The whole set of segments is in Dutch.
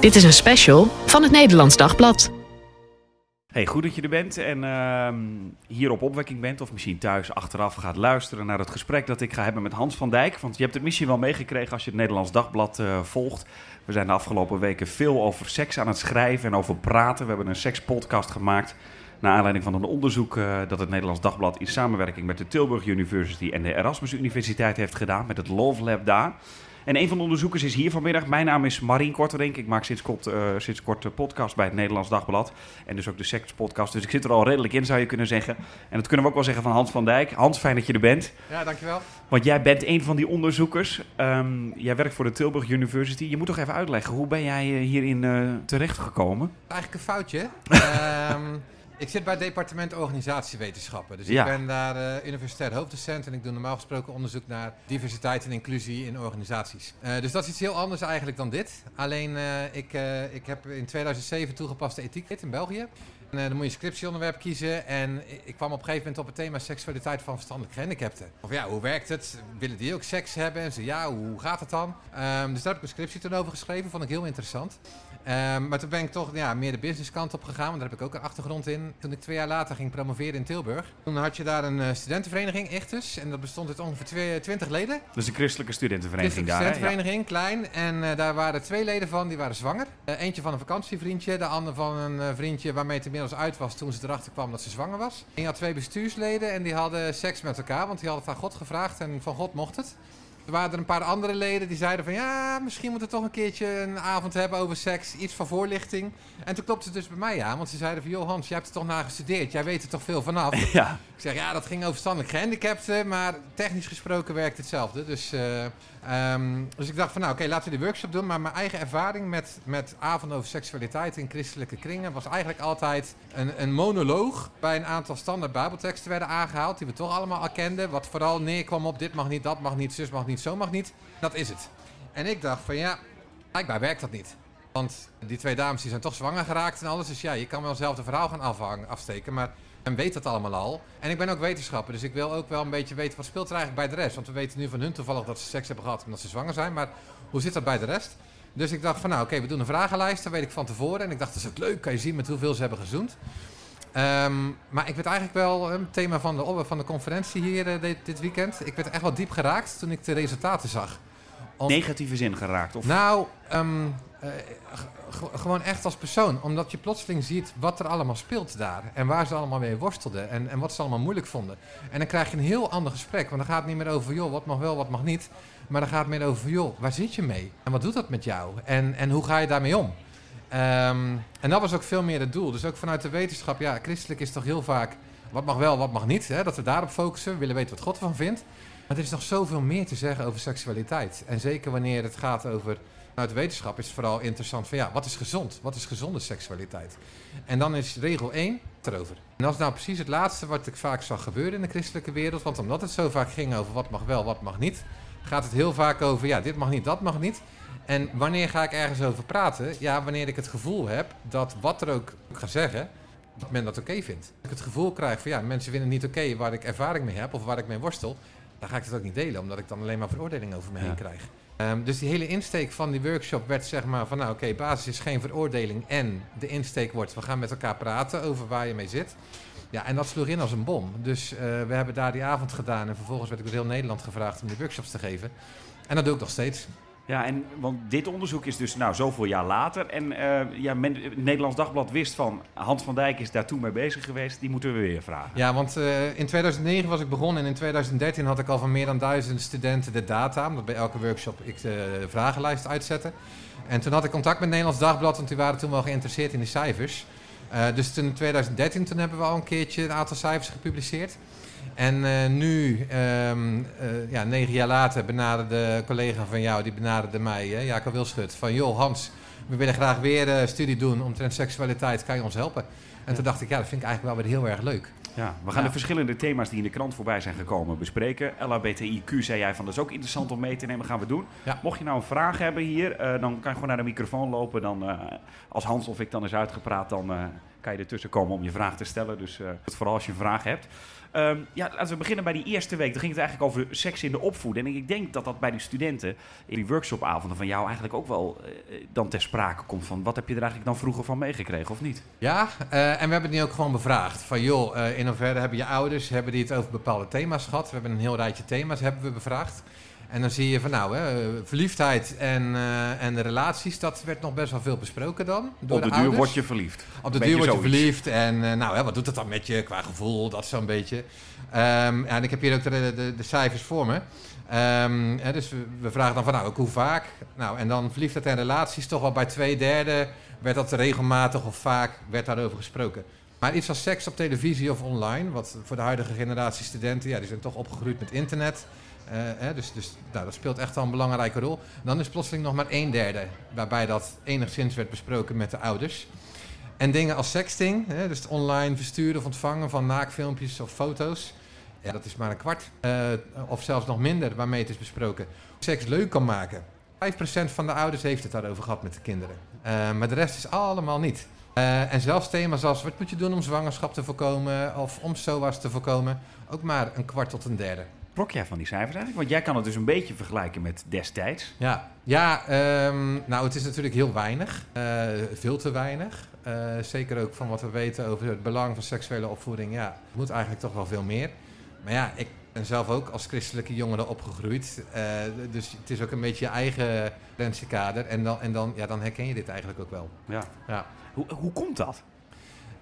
Dit is een special van het Nederlands Dagblad. Hey, goed dat je er bent en ehm, hier op opwekking bent, of misschien thuis achteraf gaat luisteren naar het gesprek dat ik ga hebben met Hans van Dijk. Want je hebt het misschien wel meegekregen als je het Nederlands Dagblad eh, volgt. We zijn de afgelopen weken veel over seks aan het schrijven en over praten. We hebben een sekspodcast gemaakt. Naar aanleiding van een onderzoek eh, dat het Nederlands Dagblad in samenwerking met de Tilburg University en de Erasmus Universiteit heeft gedaan met het Love Lab daar. En een van de onderzoekers is hier vanmiddag. Mijn naam is Marien Korterink. Ik maak sinds kort, uh, sinds kort de podcast bij het Nederlands Dagblad. En dus ook de sekspodcast. Dus ik zit er al redelijk in, zou je kunnen zeggen. En dat kunnen we ook wel zeggen van Hans van Dijk. Hans, fijn dat je er bent. Ja, dankjewel. Want jij bent een van die onderzoekers. Um, jij werkt voor de Tilburg University. Je moet toch even uitleggen, hoe ben jij hierin uh, terechtgekomen? Eigenlijk een foutje. um, Ik zit bij het departement organisatiewetenschappen. Dus Ja. ik ben daar eh, universitair hoofddocent en ik doe normaal gesproken onderzoek naar diversiteit en inclusie in organisaties. Eh, dus dat is iets heel anders eigenlijk dan dit. Alleen eh, ik, ik heb in 2007 toegepaste ethiek in België. En, dan moet je een scriptieonderwerp kiezen. En ik- kwam op een gegeven moment op het thema seksualiteit van verstandelijk gehandicapten. Of ja, hoe werkt het? Willen die ook seks hebben? En ze ja, hoe gaat het dan? Ehm, dus daar heb ik een scriptie toen over geschreven. Vond ik heel interessant. Ehm, maar toen ben ik toch ja, meer de businesskant op gegaan, want daar heb ik ook een achtergrond in. Toen ik twee jaar later ging promoveren in Tilburg, toen had je daar een eh, studentenvereniging, Ichtus. En dat bestond uit ongeveer twee- 20 leden. Is een christelijke studentenvereniging Christelijke daar. hè? Ja. studentenvereniging, klein. En eh, daar waren twee leden van, die waren zwanger. Eh, eentje van een vakantievriendje, de ander van een vriendje waarmee het inmiddels uit was toen ze erachter kwam dat ze zwanger was. En je had twee bestuursleden en die hadden seks met elkaar, want die hadden het aan God gevraagd en van God mocht het. Er waren er een paar andere leden die zeiden van ja, misschien moeten we toch een keertje een avond hebben over seks, iets van voorlichting. En toen klopte het dus bij mij aan, want ze zeiden van joh Hans, jij hebt er toch naar gestudeerd, jij weet er toch veel vanaf. Ja. Ik zeg ja, dat ging over verstandelijk gehandicapten, maar technisch gesproken werkt hetzelfde. Dus, eh, ehm, dus ik dacht van nou oké, laten we die workshop doen. Maar mijn eigen ervaring met, met avonden over seksualiteit in christelijke kringen was eigenlijk altijd een, een monoloog. Bij een aantal standaard bijbelteksten werden aangehaald, die we toch allemaal al kenden. Wat vooral neerkwam op dit mag niet, dat mag niet, zus mag niet, zo mag niet. Dat is het. En ik dacht van ja, blijkbaar werkt dat niet. Want die twee dames die zijn toch zwanger geraakt en alles. Dus ja, je kan wel zelf een verhaal gaan afhangen, afsteken. Maar men weet dat allemaal al. En ik ben ook wetenschapper, dus ik wil ook wel een beetje weten wat speelt er eigenlijk bij de rest. Want we weten nu van hun toevallig dat ze seks hebben gehad omdat ze zwanger zijn. Maar hoe zit dat bij de rest? Dus ik dacht van nou oké, we doen een vragenlijst, dat weet ik van tevoren. En ik dacht dat is ook leuk, kan je zien met hoeveel ze hebben gezoend. Ehm, maar ik werd eigenlijk wel een thema van de, van de conferentie hier eh, dit, dit weekend. Ik werd echt wel diep geraakt toen ik de resultaten zag. Om- Negatieve zin geraakt. Of... nou, ehm, eh, gewoon echt als persoon. Omdat je plotseling ziet wat er allemaal speelt daar. En waar ze allemaal mee worstelden. En, en wat ze allemaal moeilijk vonden. En dan krijg je een heel ander gesprek. Want dan gaat het niet meer over, joh, wat mag wel, wat mag niet. Maar dan gaat het meer over, joh, waar zit je mee? En wat doet dat met jou? En, en hoe ga je daarmee om? Ehm, en dat was ook veel meer het doel. Dus ook vanuit de wetenschap, ja, christelijk is toch heel vaak... wat mag wel, wat mag niet. Hè? Dat we daarop focussen. We willen weten wat God ervan vindt. Maar er is nog zoveel meer te zeggen over seksualiteit. En zeker wanneer het gaat over... De wetenschap is het vooral interessant van ja, wat is gezond? Wat is gezonde seksualiteit? En dan is regel 1 erover. En dat is nou precies het laatste wat ik vaak zag gebeuren in de christelijke wereld. Want omdat het zo vaak ging over wat mag wel, wat mag niet, gaat het heel vaak over ja, dit mag niet, dat mag niet. En wanneer ga ik ergens over praten? Ja, wanneer ik het gevoel heb dat wat er ook ga zeggen, dat men dat oké vindt. Als ik het gevoel krijg van ja, mensen vinden het niet oké waar ik ervaring mee heb of waar ik mee worstel, dan ga ik het ook niet delen, omdat ik dan alleen maar veroordeling over me Ja. heen krijg. Ehm, dus die hele insteek van die workshop werd zeg maar van nou oké, basis is geen veroordeling en de insteek wordt we gaan met elkaar praten over waar je mee zit. Ja, en dat sloeg in als een bom. Dus eh, we hebben daar die avond gedaan en vervolgens werd ik door heel Nederland gevraagd om die workshops te geven. En dat doe ik nog steeds. Ja, en want dit onderzoek is dus nou zoveel jaar later. En eh, ja, men, het Nederlands Dagblad wist van Hans van Dijk is daar toen mee bezig geweest. Die moeten we weer vragen. Ja, want eh, in 2009 was ik begonnen en in 2013 had ik al van meer dan duizend studenten de data, omdat bij elke workshop ik de vragenlijst uitzette. En toen had ik contact met het Nederlands Dagblad, want die waren toen wel geïnteresseerd in die cijfers. Eh, dus toen in 2013 toen hebben we al een keertje een aantal cijfers gepubliceerd. En eh, nu, ehm, eh, ja, negen jaar later, benaderde een collega van jou, die benaderde mij, hè, Jacob Wilschut, van joh Hans, we willen graag weer een studie doen omtrent seksualiteit, kan je ons helpen? En toen dacht ik, ja, dat vind ik eigenlijk wel weer heel erg leuk. Ja, we gaan Ja. de verschillende thema's die in de krant voorbij zijn gekomen bespreken. LHBTIQ zei jij van dat is ook interessant om mee te nemen, gaan we doen. Ja. Mocht je nou een vraag hebben hier, eh, dan kan je gewoon naar de microfoon lopen. Dan, eh, als Hans of ik dan is uitgepraat, dan eh, kan je ertussen komen om je vraag te stellen. Dus vooral als je een vraag hebt. Um, ja, laten we beginnen bij die eerste week. Dan ging het eigenlijk over seks in de opvoeding. En ik denk dat dat bij die studenten in die workshopavonden van jou eigenlijk ook wel uh, dan ter sprake komt. Van wat heb je er eigenlijk dan vroeger van meegekregen of niet? Ja, uh, en we hebben het nu ook gewoon bevraagd. Van joh, in hoeverre hebben je ouders, hebben die het over bepaalde thema's gehad? We hebben een heel rijtje thema's hebben we bevraagd. En dan zie je van nou, hè, verliefdheid en, uh, en relaties, dat werd nog best wel veel besproken dan. Door Op de, de duur word je verliefd. Op de duur word je verliefd. En uh, nou, hè, wat doet dat dan met je qua gevoel, dat zo'n beetje. Um, ja, en ik heb hier ook de, de, de cijfers voor me. Um, hè, dus we, we, vragen dan van nou, ook hoe vaak? Nou, en dan verliefdheid en relaties, toch wel bij twee derde werd dat regelmatig of vaak werd daarover gesproken. Maar iets als seks op televisie of online, wat voor de huidige generatie studenten, ja, die zijn toch opgegroeid met internet. Hè, dus dus nou, dat speelt echt wel een belangrijke rol. Dan is plotseling nog maar een derde waarbij dat enigszins werd besproken met de ouders. En dingen als sexting, hè, dus het online versturen of ontvangen van naakfilmpjes of foto's, ja, dat is maar een kwart. Uh, of zelfs nog minder waarmee het is besproken. Seks leuk kan maken. 5% van de ouders heeft het daarover gehad met de kinderen. Maar de rest is allemaal niet. En zelfs thema's als wat moet je doen om zwangerschap te voorkomen of om SOA's te voorkomen, ook maar een kwart tot een derde. Klok jij van die cijfers eigenlijk? Want jij kan het dus een beetje vergelijken met destijds. Ja, ja um, nou het is natuurlijk heel weinig. Uh, veel te weinig. Uh, zeker ook van wat we weten over het belang van seksuele opvoeding. Ja, het moet eigenlijk toch wel veel meer. Maar ja, ik ben zelf ook als christelijke jongere opgegroeid. Uh, dus het is ook een beetje je eigen rentiekader. En, dan, en dan, ja, dan herken je dit eigenlijk ook wel. Ja. ja. Hoe, hoe komt dat?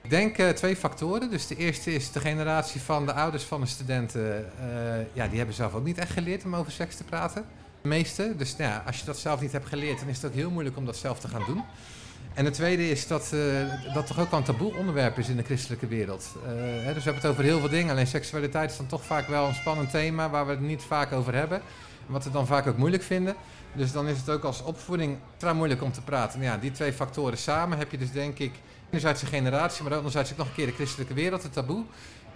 Ik denk uh, twee factoren. Dus de eerste is de generatie van de ouders van de studenten. Uh, ja, die hebben zelf ook niet echt geleerd om over seks te praten. De meeste. Dus nou ja, als je dat zelf niet hebt geleerd, dan is het ook heel moeilijk om dat zelf te gaan doen. En het tweede is dat uh, dat toch ook wel een taboe onderwerp is in de christelijke wereld. Hè, dus we hebben het over heel veel dingen. Alleen seksualiteit is dan toch vaak wel een spannend thema waar we het niet vaak over hebben. Wat we dan vaak ook moeilijk vinden. Dus dan is het ook als opvoeding extra moeilijk om te praten. Nou ja, die twee factoren samen heb je dus denk ik enerzijds de generatie, maar anderzijds ook nog een keer de christelijke wereld, het taboe.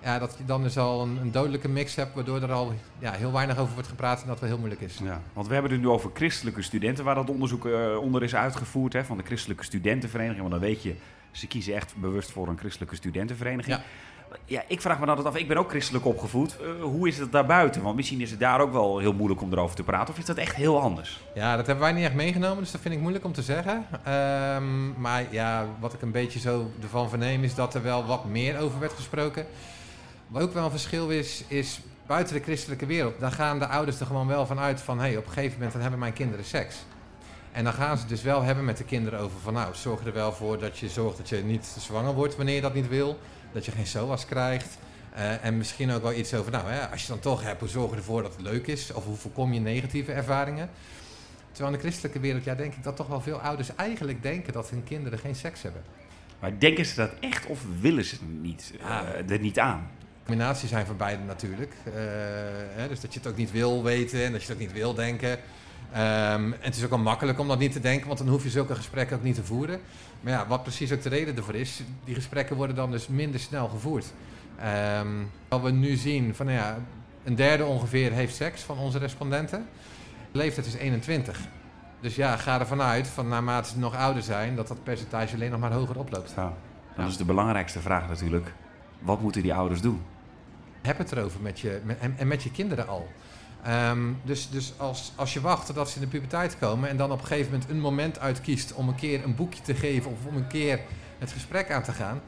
Ja, dat je dan dus al een, een dodelijke mix hebt, waardoor er al ja, heel weinig over wordt gepraat en dat wel heel moeilijk is. Ja, want we hebben het nu over christelijke studenten, waar dat onderzoek uh, onder is uitgevoerd, hè, van de christelijke studentenvereniging. Want dan weet je, ze kiezen echt bewust voor een christelijke studentenvereniging. Ja. Ja, ik vraag me dan altijd af, ik ben ook christelijk opgevoed. Uh, hoe is het daarbuiten? Want misschien is het daar ook wel heel moeilijk om erover te praten. Of is dat echt heel anders? Ja, dat hebben wij niet echt meegenomen, dus dat vind ik moeilijk om te zeggen. Um, maar ja, wat ik een beetje zo ervan verneem is dat er wel wat meer over werd gesproken. Wat ook wel een verschil is, is buiten de christelijke wereld. Daar gaan de ouders er gewoon wel van uit van... hé, hey, op een gegeven moment dan hebben mijn kinderen seks. En dan gaan ze dus wel hebben met de kinderen over van... nou, zorg er wel voor dat je zorgt dat je niet zwanger wordt wanneer je dat niet wil dat je geen SOAS krijgt. Uh, en misschien ook wel iets over, nou, hè, als je dan toch hebt, hoe zorg je ervoor dat het leuk is? Of hoe voorkom je negatieve ervaringen? Terwijl in de christelijke wereld, ja, denk ik dat toch wel veel ouders eigenlijk denken dat hun kinderen geen seks hebben. Maar denken ze dat echt of willen ze niet, ja. uh, er niet aan? Combinaties zijn voor beide natuurlijk. Uh, hè, dus dat je het ook niet wil weten en dat je het ook niet wil denken. Um, en het is ook wel makkelijk om dat niet te denken, want dan hoef je zulke gesprekken ook niet te voeren. Maar ja, wat precies ook de reden ervoor is, die gesprekken worden dan dus minder snel gevoerd. Um, wat we nu zien, van nou ja, een derde ongeveer heeft seks van onze respondenten. De leeftijd is 21. Dus ja, ga ervan uit, van naarmate ze nog ouder zijn, dat dat percentage alleen nog maar hoger oploopt. Ja. Dat is de belangrijkste vraag natuurlijk. Wat moeten die ouders doen? Heb het erover met je, met, en, en met je kinderen al. Um, dus dus als, als je wacht totdat ze in de puberteit komen en dan op een gegeven moment een moment uitkiest om een keer een boekje te geven of om een keer het gesprek aan te gaan,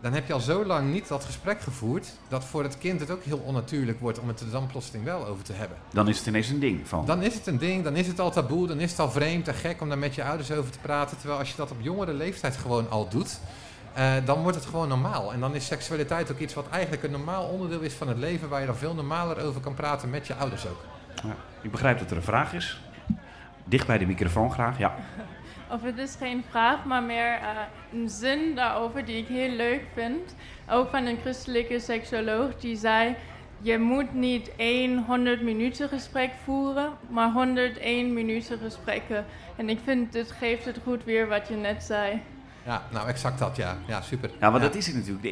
dan heb je al zo lang niet dat gesprek gevoerd dat voor het kind het ook heel onnatuurlijk wordt om het er dan plotseling wel over te hebben. Dan is het ineens een ding van. Dan is het een ding, dan is het al taboe, dan is het al vreemd en gek om daar met je ouders over te praten. Terwijl als je dat op jongere leeftijd gewoon al doet, uh, dan wordt het gewoon normaal. En dan is seksualiteit ook iets wat eigenlijk een normaal onderdeel is van het leven, waar je dan veel normaler over kan praten met je ouders ook. Ja, ik begrijp dat er een vraag is. Dicht bij de microfoon graag, ja. Of het is geen vraag, maar meer uh, een zin daarover die ik heel leuk vind. Ook van een christelijke seksoloog die zei: Je moet niet één 100 minuten gesprek voeren, maar 101 minuten gesprekken. En ik vind dit geeft het goed weer wat je net zei. Ja, nou exact dat, ja. Ja, super. Ja, want ja. dat is het natuurlijk.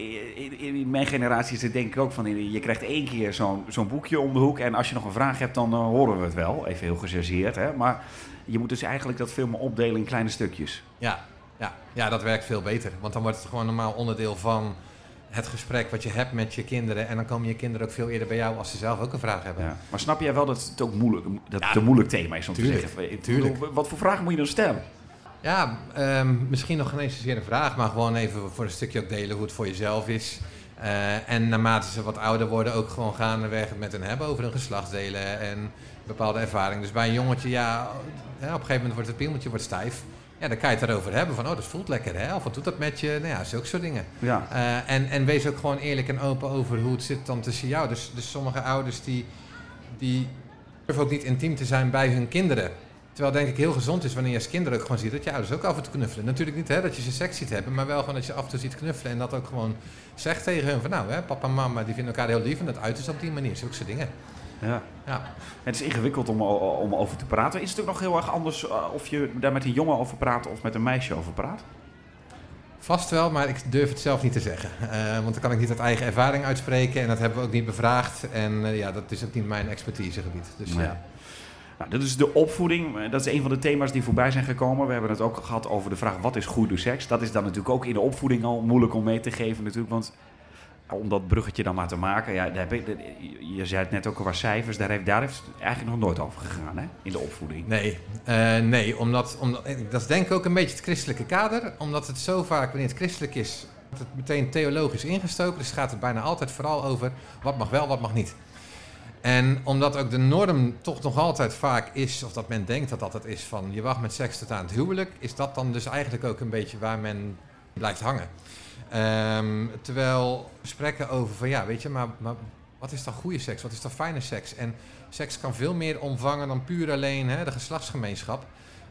In, mijn generatie is het denk ik ook van... je krijgt één keer zo'n zo'n boekje om de hoek... en als je nog een vraag hebt, dan uh, horen we het wel. Even heel gechargeerd, hè. Maar je moet dus eigenlijk dat veel meer opdelen in kleine stukjes. Ja, Ja, ja, dat werkt veel beter. Want dan wordt het gewoon normaal onderdeel van het gesprek wat je hebt met je kinderen. En dan komen je kinderen ook veel eerder bij jou als ze zelf ook een vraag hebben. Ja. Maar snap jij wel dat het ook moeilijk, dat Ja, het een moeilijk thema is om tuurlijk, te zeggen? Tuurlijk. Wat voor vragen moet je dan stellen? Ja, ehm, misschien nog geen eens zozeer een vraag, maar gewoon even voor een stukje ook delen hoe het voor jezelf is. Eh, en naarmate ze wat ouder worden, ook gewoon gaandeweg het met hen hebben over hun geslachtsdelen en bepaalde ervaring. Dus bij een jongetje, ja, hè, op een gegeven moment wordt het piemeltje wordt stijf. Ja, dan kan je het erover hebben van, oh, dat voelt lekker, hè? Of wat doet dat met je? Nou ja, zulke soort dingen. Ja. Eh, en, en wees ook gewoon eerlijk en open over hoe het zit dan tussen jou. Dus, dus sommige ouders die, die durven ook niet intiem te zijn bij hun kinderen. Terwijl denk ik heel gezond is wanneer je als kinderen ook gewoon ziet dat je ouders ook af en toe knuffelen. Natuurlijk niet hè, dat je ze seks ziet hebben, maar wel gewoon dat je af en toe ziet knuffelen. En dat ook gewoon zegt tegen hun van nou, hè, papa en mama die vinden elkaar heel lief en dat uit is op die manier. Zulke soort dingen. ja. Ja. Het is ingewikkeld om, om over te praten. Is het ook nog heel erg anders eh, of je daar met een jongen over praat of met een meisje over praat? Vast wel, maar ik durf het zelf niet te zeggen. Eh, want dan kan ik niet uit eigen ervaring uitspreken en dat hebben we ook niet bevraagd. En eh, ja, dat is ook niet mijn expertisegebied. Dus ja. Nou, dat is de opvoeding. Eh, Dat is een van de thema's die voorbij zijn gekomen. We hebben het ook gehad over de vraag: wat is goede seks? Dat is dan natuurlijk ook in de opvoeding al moeilijk om mee te geven, natuurlijk. Want om dat bruggetje dan maar te maken, ja, daar heb ik, je zei het net ook over cijfers, daar heeft, daar heeft het eigenlijk nog nooit over gegaan, hè? In de opvoeding. Nee, eh, nee omdat, omdat, dat is denk ik ook een beetje het christelijke kader. Omdat het zo vaak, wanneer het christelijk is, het meteen theologisch ingestoken. Dus gaat het bijna altijd vooral over wat mag wel, wat mag niet. En omdat ook de norm toch nog altijd vaak is, of dat men denkt dat dat het is, van je wacht met seks tot aan het huwelijk, is dat dan dus eigenlijk ook een beetje waar men blijft hangen. Ehm, terwijl gesprekken over van ja, weet je, maar, maar wat is dan goede seks? Wat is dan fijne seks? En seks kan veel meer omvangen dan puur alleen hè, de geslachtsgemeenschap.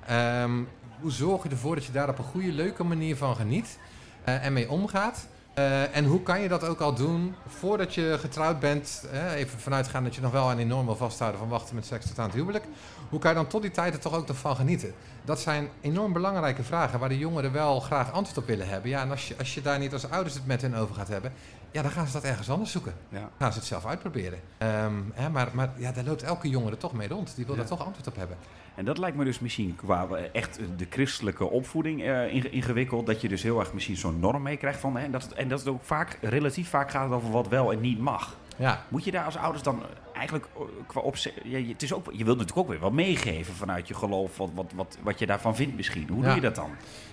Ehm, hoe zorg je ervoor dat je daar op een goede, leuke manier van geniet eh, en mee omgaat? Eh, en hoe kan je dat ook al doen voordat je getrouwd bent? eh, even vanuitgaan dat je nog wel aan die norm wil vasthouden van wachten met seks tot aan het huwelijk. Hoe kan je dan tot die tijd er toch ook nog van genieten? Dat zijn enorm belangrijke vragen waar de jongeren wel graag antwoord op willen hebben. Ja, en als je, als je daar niet als ouders het met hen over gaat hebben, ja, dan gaan ze dat ergens anders zoeken. Ja. Dan gaan ze het zelf uitproberen. Ehm, hè, maar maar ja, daar loopt elke jongere toch mee rond. Die wil Ja. daar toch antwoord op hebben. En dat lijkt me dus misschien qua eh, echt de christelijke opvoeding eh, inge- ingewikkeld. Dat je dus heel erg misschien zo'n norm meekrijgt van. Hè, en, dat het, en dat het ook vaak, relatief vaak gaat over wat wel en niet mag. Ja, Moet je daar als ouders dan eigenlijk eh, qua opzet. Ja, je, het is ook, je wilt natuurlijk ook weer wat meegeven vanuit je geloof. Wat, wat, wat, wat je daarvan vindt misschien. Hoe Ja. doe je dat dan?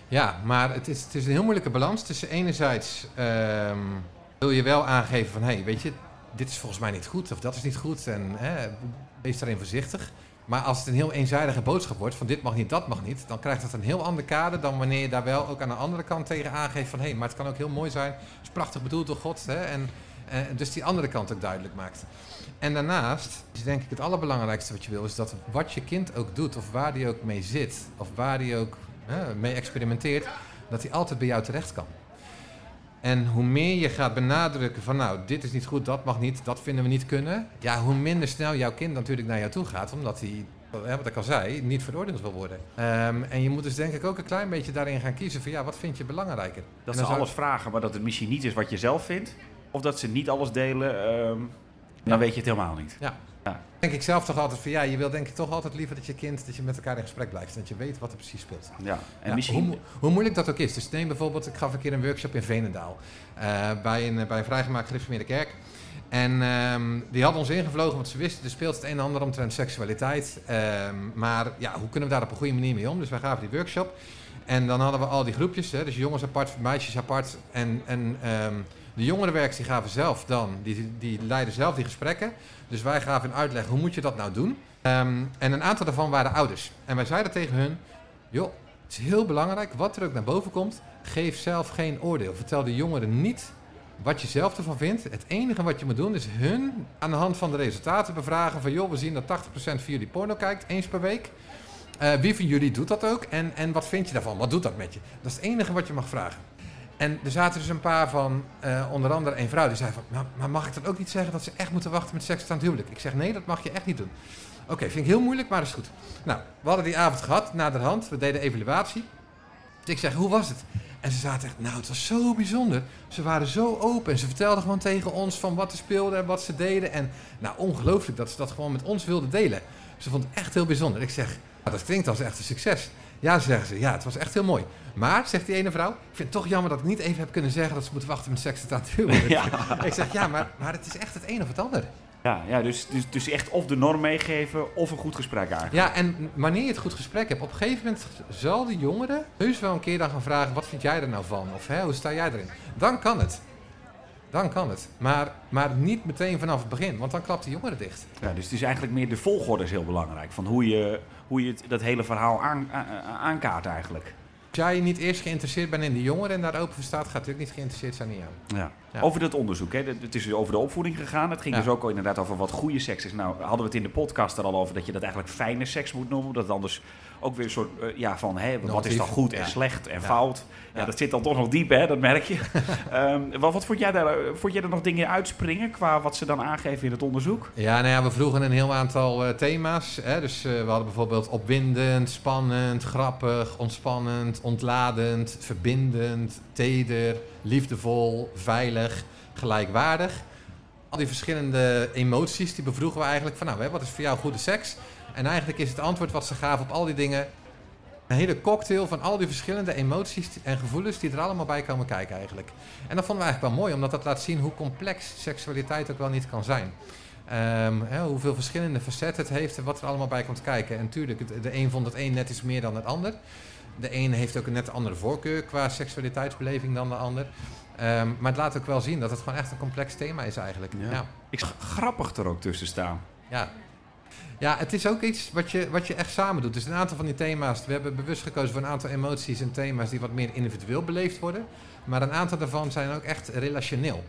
Ja, maar het is, het is een heel moeilijke balans tussen enerzijds ehm, wil je wel aangeven van hé, hey, weet je, dit is volgens mij niet goed of dat is niet goed en hè, wees daarin voorzichtig. Maar als het een heel eenzijdige boodschap wordt van dit mag niet, dat mag niet, dan krijgt dat een heel ander kader dan wanneer je daar wel ook aan de andere kant tegen aangeeft van hé, hey, maar het kan ook heel mooi zijn, het is prachtig bedoeld door God hè, en eh, dus die andere kant ook duidelijk maakt. En daarnaast is denk ik het allerbelangrijkste wat je wil, is dat wat je kind ook doet, of waar die ook mee zit, of waar die ook mee experimenteert, dat hij altijd bij jou terecht kan. En hoe meer je gaat benadrukken van nou, dit is niet goed, dat mag niet, dat vinden we niet kunnen, ja, hoe minder snel jouw kind natuurlijk naar jou toe gaat, omdat hij, wat ik al zei, niet veroordeeld wil worden. Ehm, en je moet dus denk ik ook een klein beetje daarin gaan kiezen van ja, wat vind je belangrijker? Dat ze alles vragen, maar dat het misschien niet is wat je zelf vindt. Of dat ze niet alles delen. ehm, Ja. Dan weet je het helemaal niet. Denk ik zelf toch altijd van ja, je wil denk ik toch altijd liever dat je kind, dat je met elkaar in gesprek blijft, dat je weet wat er precies speelt. Ja. En Ja, misschien. hoe moeilijk dat ook is. Dus neem bijvoorbeeld, ik gaf een keer een workshop in Venendaal. eh, bij, een, bij een vrijgemaakt gereformeerde kerk. En ehm, die hadden ons ingevlogen, want ze wisten, er speelt het een en ander omtrent seksualiteit. Ehm, maar ja, hoe kunnen we daar op een goede manier mee om? Dus wij gaven die workshop. En dan hadden we al die groepjes, hè, dus jongens apart, meisjes apart. En, en ehm, de jongerenwerkers die gaven zelf dan, die, die leidden zelf die gesprekken. Dus wij gaven een uitleg, hoe moet je dat nou doen? Ehm, en een aantal daarvan waren ouders. En wij zeiden tegen hun, joh, het is heel belangrijk, wat er ook naar boven komt, geef zelf geen oordeel. Vertel de jongeren niet wat je zelf ervan vindt. Het enige wat je moet doen is hun aan de hand van de resultaten bevragen van... joh, we zien dat 80% van jullie porno kijkt, eens per week. Eh, wie van jullie doet dat ook en, en wat vind je daarvan? Wat doet dat met je? Dat is het enige wat je mag vragen. En er zaten dus een paar van, eh, onder andere een vrouw, die zei van... Maar, mag ik dan ook niet zeggen dat ze echt moeten wachten met seks aan het huwelijk? Ik zeg, nee, dat mag je echt niet doen. Oké, vind ik heel moeilijk, maar is goed. Nou, we hadden die avond gehad, naderhand. We deden evaluatie. Ik zeg, hoe was het? En ze zaten echt, nou, het was zo bijzonder. Ze waren zo open en ze vertelden gewoon tegen ons van wat er speelde en wat ze deden. En nou, ongelooflijk dat ze dat gewoon met ons wilden delen. Ze vond het echt heel bijzonder. Ik zeg, nou, dat klinkt als echt een succes. Ja, zeggen ze. Ja, het was echt heel mooi. Maar, zegt die ene vrouw, ik vind het toch jammer dat ik niet even heb kunnen zeggen dat ze moeten wachten met seks tot aan het huwelijk. Ja. Ik zeg, ja, maar, maar het is echt het een of het ander. Ja, ja dus, dus, dus echt of de norm meegeven of een goed gesprek aangaan. Ja, en wanneer je het goed gesprek hebt, op een gegeven moment zal de jongere heus wel een keer dan gaan vragen, wat vind jij er nou van? Of hè, hoe sta jij erin? Dan kan het. Dan kan het. Maar, maar niet meteen vanaf het begin, want dan klapt de jongere dicht. Ja, dus het is eigenlijk meer de volgorde is heel belangrijk. Van hoe je, hoe je het, dat hele verhaal aan, aan- aankaart eigenlijk. Als jij niet eerst geïnteresseerd bent in de jongeren en daar open voor staat, gaat ook niet geïnteresseerd zijn in jou. Ja. Ja. Over dat onderzoek, hè. het is dus over de opvoeding gegaan. Het ging Ja. dus ook al inderdaad over wat goede seks is. Nou, hadden we het in de podcast er al over dat je dat eigenlijk fijne seks moet noemen. Dat het anders ook weer een soort, eh, ja, van hè, wat is dan goed en slecht en fout. Ja, Ja. dat zit dan toch nog diep, hè, dat merk je. Ehm, wat, wat vond, jij daar, vond jij er nog dingen uitspringen qua wat ze dan aangeven in het onderzoek? Ja, nou ja, we vroegen een heel aantal eh, thema's. Hè? Dus eh, we hadden bijvoorbeeld opwindend, spannend, grappig, ontspannend, ontladend, verbindend, teder, liefdevol, veilig, gelijkwaardig. Al die verschillende emoties, die bevroegen we eigenlijk van, nou, hè, wat is voor jou goede seks? En eigenlijk is het antwoord wat ze gaven op al die dingen een hele cocktail van al die verschillende emoties en gevoelens die er allemaal bij komen kijken eigenlijk. En dat vonden we eigenlijk wel mooi, omdat dat laat zien hoe complex seksualiteit ook wel niet kan zijn. Ehm, hè, hoeveel verschillende facetten het heeft en wat er allemaal bij komt kijken. En natuurlijk, het- de een vond het een net iets meer dan het ander. De een heeft ook een net andere voorkeur qua seksualiteitsbeleving dan de ander. Ehm, maar het laat ook wel zien dat het gewoon echt een complex thema is eigenlijk. Ja. Ja. Ik grappig er ook tussen staan. Ja. Ja, het is ook iets wat je, wat je echt samen doet. Dus een aantal van die thema's, we hebben bewust gekozen voor een aantal emoties en thema's die wat meer individueel beleefd worden. Maar een aantal daarvan zijn ook echt relationeel.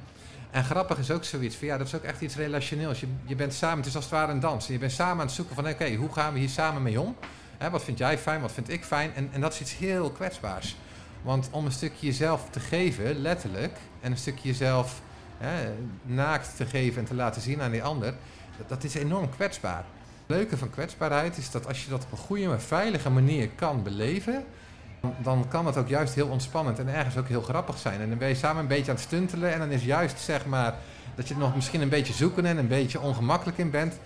En grappig is ook zoiets van, ja, dat is ook echt iets relationeels. Je, je bent samen, het is als het ware een dans. Je bent samen aan het zoeken van, oké, hoe gaan we hier samen mee om? Wat vind jij fijn, wat vind ik fijn? En, en dat is iets heel kwetsbaars. Want om een stukje jezelf te geven, letterlijk, en een stukje jezelf hè, naakt te geven en te laten zien aan die ander, dat, dat is enorm kwetsbaar. Leuke van kwetsbaarheid is dat als je dat op een goede, maar veilige manier kan beleven, dan- kan het ook juist heel ontspannend en ergens ook heel grappig zijn. En dan ben je samen een beetje aan het stuntelen en dan is juist zeg maar dat je er nog misschien een beetje zoeken en een beetje ongemakkelijk in bent.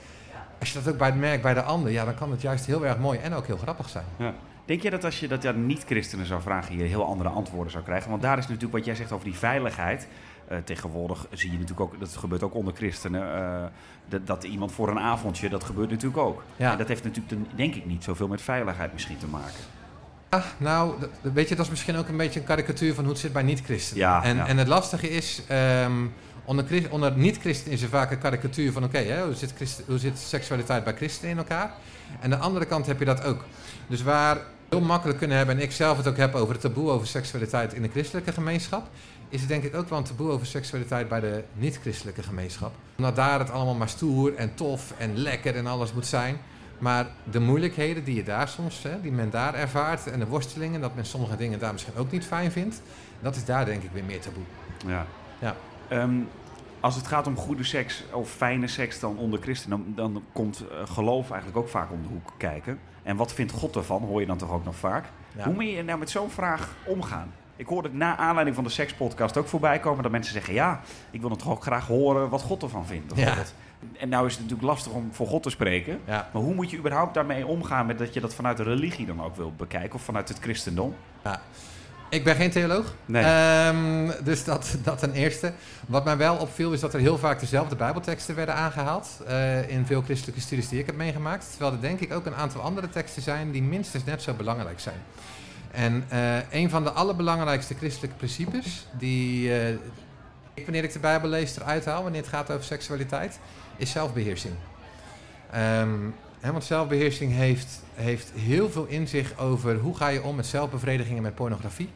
Als je dat ook bij het merkt bij de ander, ja, dan kan het juist heel erg mooi en ook heel grappig zijn. Ja. Denk je dat als je dat aan niet-christenen zou vragen, je heel andere antwoorden zou krijgen? Want daar is natuurlijk wat jij zegt over die veiligheid. Eh, tegenwoordig zie je natuurlijk ook, dat gebeurt ook onder christenen, eh, dat, dat iemand voor een avondje, dat gebeurt natuurlijk ook. Ja. En dat heeft natuurlijk, denk ik, niet zoveel met veiligheid misschien te maken. Ah, nou, weet je, dat is misschien ook een beetje een karikatuur van hoe het zit bij niet-christenen. Ja, en, ja. en het lastige is, ehm, onder, onder niet-christenen is er vaak een karikatuur van, oké, hoe, zit christen- hoe zit seksualiteit bij christenen in elkaar? En aan de andere kant heb je dat ook. Dus waar heel makkelijk kunnen hebben, en ik zelf het ook heb over het taboe over seksualiteit in de christelijke gemeenschap, is het denk ik ook wel een taboe over seksualiteit bij de niet-christelijke gemeenschap. Omdat daar het allemaal maar stoer en tof en lekker en alles moet zijn. Maar de moeilijkheden die je daar soms, hè, die men daar ervaart en de worstelingen, dat men sommige dingen daar misschien ook niet fijn vindt, dat is daar denk ik weer meer taboe. Ja. Ja. Ehm, als het gaat om goede seks of fijne seks dan onder christenen, dan, dan komt eh, geloof eigenlijk ook vaak om de hoek kijken. En wat vindt God ervan, hoor je dan toch ook nog vaak. Ja. Hoe moet je nou met zo'n vraag omgaan? Ik hoorde het na aanleiding van de sekspodcast ook voorbij komen dat mensen zeggen: Ja, ik wil het toch ook graag horen wat God ervan vindt. En nou is het natuurlijk lastig om voor God te spreken. Ja. Maar hoe moet je überhaupt daarmee omgaan met dat je dat vanuit de religie dan ook wil bekijken of vanuit het christendom? Ik ben geen theoloog, Nee. Ehm, dus dat, dat ten eerste. Wat mij wel opviel is dat er heel vaak dezelfde bijbelteksten werden aangehaald eh, in veel christelijke studies die ik heb meegemaakt. Terwijl er denk ik ook een aantal andere teksten zijn die minstens net zo belangrijk zijn. En eh, een van de allerbelangrijkste christelijke principes die eh, ik wanneer ik de Bijbel lees eruit haal, wanneer het gaat over seksualiteit, is zelfbeheersing. Ehm, hè, want zelfbeheersing heeft, heeft heel veel inzicht over hoe ga je om met zelfbevrediging en met pornografie.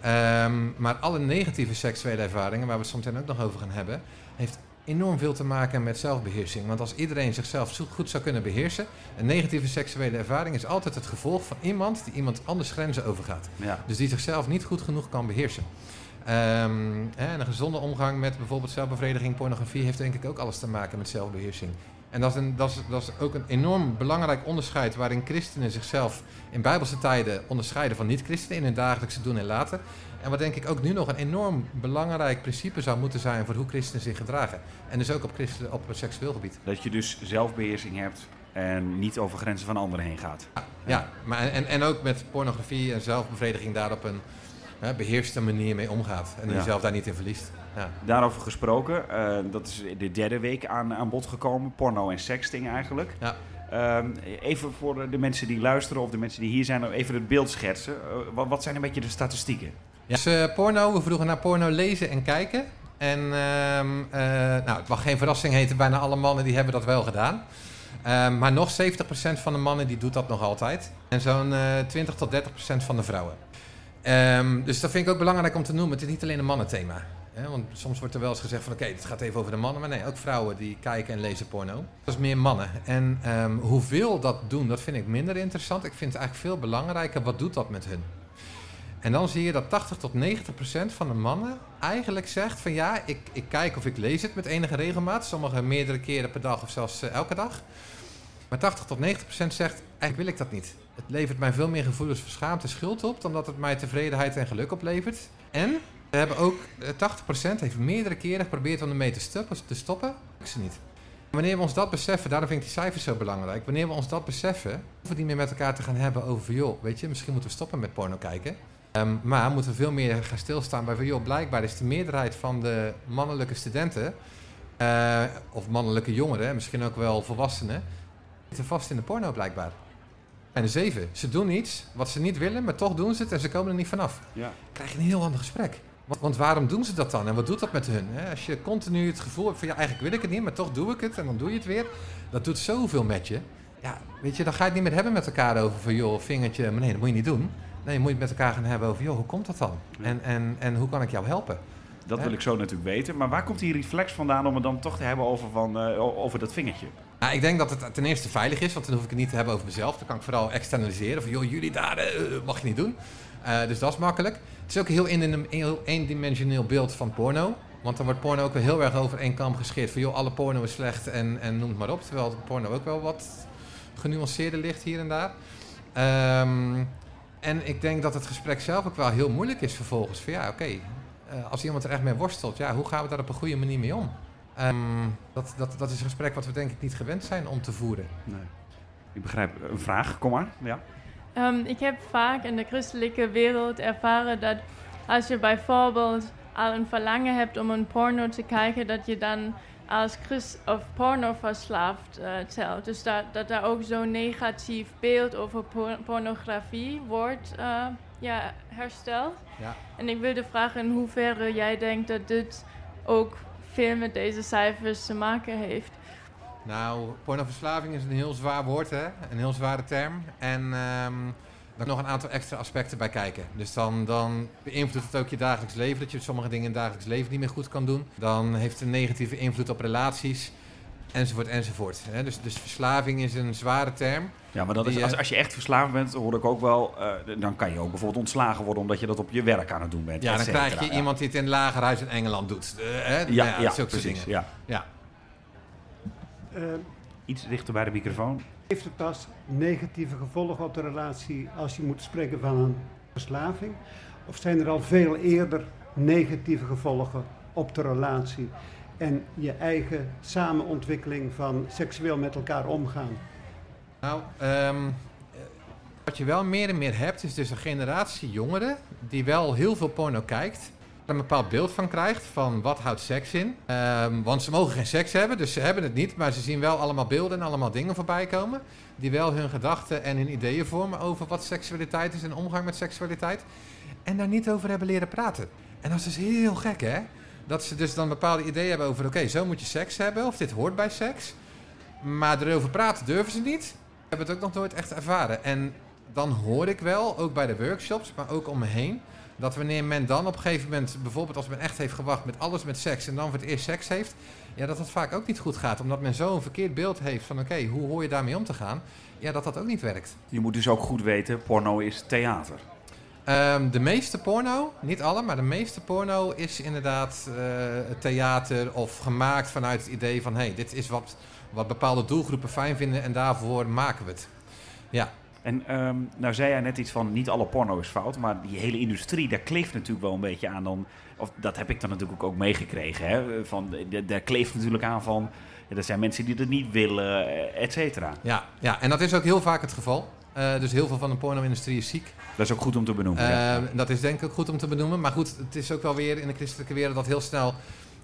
Ehm, maar alle negatieve seksuele ervaringen, waar we het meteen ook nog over gaan hebben, heeft enorm veel te maken met zelfbeheersing. Want als iedereen zichzelf zo goed zou kunnen beheersen, een negatieve seksuele ervaring is altijd het gevolg van iemand die iemand anders grenzen overgaat. Ja. Dus die zichzelf niet goed genoeg kan beheersen. Ehm, en een gezonde omgang met bijvoorbeeld zelfbevrediging, pornografie heeft denk ik ook alles te maken met zelfbeheersing. En dat is, een, dat, is, dat is ook een enorm belangrijk onderscheid waarin christenen zichzelf in bijbelse tijden onderscheiden van niet-christenen in hun dagelijkse doen en laten. En wat denk ik ook nu nog een enorm belangrijk principe zou moeten zijn voor hoe christenen zich gedragen. En dus ook op, christen, op het seksueel gebied. Dat je dus zelfbeheersing hebt en niet over grenzen van anderen heen gaat. Ja, maar en, en ook met pornografie en zelfbevrediging daar op een hè, beheerste manier mee omgaat. En Ja. jezelf daar niet in verliest. Ja. Daarover gesproken, eh, dat is de derde week aan, aan bod gekomen. Porno en sexting eigenlijk. Ja. Ehm, even voor de mensen die luisteren of de mensen die hier zijn, even het beeld schetsen. Eh, wat, wat zijn een beetje de statistieken? Ja. Dus eh, porno, we vroegen naar porno lezen en kijken. En eh, nou, het mag geen verrassing heten, bijna alle mannen die hebben dat wel gedaan. Ehm, maar nog 70% van de mannen die doet dat nog altijd. En zo'n eh 20 tot 30% van de vrouwen. Ehm, dus dat vind ik ook belangrijk om te noemen. Het is niet alleen een mannenthema. Hè? Want soms wordt er wel eens gezegd van oké, het gaat even over de mannen. Maar nee, ook vrouwen die kijken en lezen porno. Dat is meer mannen. En hoeveel dat doen, dat vind ik minder interessant. Ik vind het eigenlijk veel belangrijker, wat doet dat met hun? En dan zie je dat 80 tot 90 procent van de mannen eigenlijk zegt van ja, ik, ik kijk of ik lees het met enige regelmaat. Sommigen meerdere keren per dag of zelfs eh, elke dag. Maar 80 tot 90 procent zegt eigenlijk wil ik dat niet. Het levert mij veel meer gevoelens van schaamte en schuld op dan dat het mij tevredenheid en geluk oplevert. En we hebben ook eh, 80 procent heeft meerdere keren geprobeerd om ermee te stoppen. Te stoppen. Ik ze niet. Wanneer we ons dat beseffen, daarom vind ik die cijfers zo belangrijk. Wanneer we ons dat beseffen, hoeven we niet meer met elkaar te gaan hebben over, joh, weet je, misschien moeten we stoppen met porno kijken. Ehm, maar moeten we veel meer gaan stilstaan bij van, joh, blijkbaar is de meerderheid van de mannelijke studenten, eh, of mannelijke jongeren, misschien ook wel volwassenen, zitten vast in de porno blijkbaar. En de zeven, ze doen iets wat ze niet willen, maar toch doen ze het en ze komen er niet vanaf. Ja. krijg je een heel ander gesprek. Want, want waarom doen ze dat dan en wat doet dat met hun? Hè? Als je continu het gevoel hebt van ja, eigenlijk wil ik het niet, maar toch doe ik het en dan doe je het weer. Dat doet zoveel met je. Ja, weet je, dan ga je het niet meer hebben met elkaar over van joh, vingertje, maar nee, dat moet je niet doen. Nee, je moet het met elkaar gaan hebben over joh, hoe komt dat dan? En, en, en hoe kan ik jou helpen? Dat wil ik zo natuurlijk weten. Maar waar komt die reflex vandaan om het dan toch te hebben over, van, eh, over dat vingertje? Nou, ik denk dat het ten eerste veilig is, want dan hoef ik het niet te hebben over mezelf. Dan kan ik vooral externaliseren van joh, jullie daar, eh, mag je niet doen. Eh, dus dat is makkelijk. Het is ook een heel, in, heel eendimensioneel beeld van porno. Want dan wordt porno ook wel heel erg over één kam gescheerd. Van joh, alle porno is slecht en, en noem het maar op. Terwijl porno ook wel wat genuanceerder ligt hier en daar. Ehm, en ik denk dat het gesprek zelf ook wel heel moeilijk is vervolgens. Van ja, oké, eh, als iemand er echt mee worstelt, ja, hoe gaan we daar op een goede manier mee om? Ehm, dat, dat, dat is een gesprek wat we denk ik niet gewend zijn om te voeren. Nee. Ik begrijp. Een vraag, kom maar. Ja. Ehm, ik heb vaak in de christelijke wereld ervaren dat als je bijvoorbeeld al een verlangen hebt om een porno te kijken, dat je dan als christ of porno verslaafd eh, telt. Dus dat, dat daar ook zo'n negatief beeld over por- pornografie wordt eh, ja, hersteld. Ja. En ik wilde vragen in hoeverre jij denkt dat dit ook veel met deze cijfers te maken heeft. Nou, pornoverslaving is een heel zwaar woord, hè? Een heel zware term. En ehm daar nog een aantal extra aspecten bij kijken. Dus dan, dan beïnvloedt het ook je dagelijks leven, dat je sommige dingen in het dagelijks leven niet meer goed kan doen. Dan heeft het een negatieve invloed op relaties, enzovoort, enzovoort. Hè? Dus, dus verslaving is een zware term. Ja, maar dat is, als, eh, als je echt verslaafd bent, hoor ik ook wel, eh, dan kan je ook bijvoorbeeld ontslagen worden omdat je dat op je werk aan het doen bent. Ja, dan krijg je Ja. iemand die het in een lagerhuis in Engeland doet. Eh, hè? Ja, ja, ook zo'n precies. dingen. Ja. Ja. Iets dichter bij de microfoon. Heeft het pas negatieve gevolgen op de relatie als je moet spreken van een verslaving? Of zijn er al veel eerder negatieve gevolgen op de relatie en je eigen samenontwikkeling van seksueel met elkaar omgaan? Nou, ehm, eh, wat je wel meer en meer hebt, is dus een generatie jongeren die wel heel veel porno kijkt. Een bepaald beeld van krijgt van wat houdt seks in. Ehm, want ze mogen geen seks hebben, dus ze hebben het niet. Maar ze zien wel allemaal beelden en allemaal dingen voorbij komen. Die wel hun gedachten en hun ideeën vormen over wat seksualiteit is en omgang met seksualiteit. En daar niet over hebben leren praten. En dat is dus heel gek, hè? Dat ze dus dan bepaalde ideeën hebben over, oké, zo moet je seks hebben. Of dit hoort bij seks. Maar erover praten durven ze niet. Ik heb het ook nog nooit echt ervaren. En dan hoor ik wel, ook bij de workshops, maar ook om me heen, dat wanneer men dan op een gegeven moment, bijvoorbeeld als men echt heeft gewacht met alles met seks en dan voor het eerst seks heeft, ja, dat dat vaak ook niet goed gaat. Omdat men zo een verkeerd beeld heeft van, oké, hoe hoor je daarmee om te gaan? Ja, dat dat ook niet werkt. Je moet dus ook goed weten, porno is theater. Ehm, de meeste porno, niet alle, maar de meeste porno is inderdaad eh, theater of gemaakt vanuit het idee van, hé, hey, dit is wat, wat bepaalde doelgroepen fijn vinden en daarvoor maken we het. Ja, En ehm, nou zei jij net iets van niet alle porno is fout, maar die hele industrie, daar kleeft natuurlijk wel een beetje aan dan, of dat heb ik dan natuurlijk ook meegekregen, hè, van, daar kleeft natuurlijk aan van, ja, er zijn mensen die dat niet willen, eh, et cetera. Ja, ja, en dat is ook heel vaak het geval. Eh, dus heel veel van de porno-industrie is ziek. Dat is ook goed om te benoemen. ja. Eh, Dat is denk ik ook goed om te benoemen. Maar goed, het is ook wel weer in de christelijke wereld dat heel snel...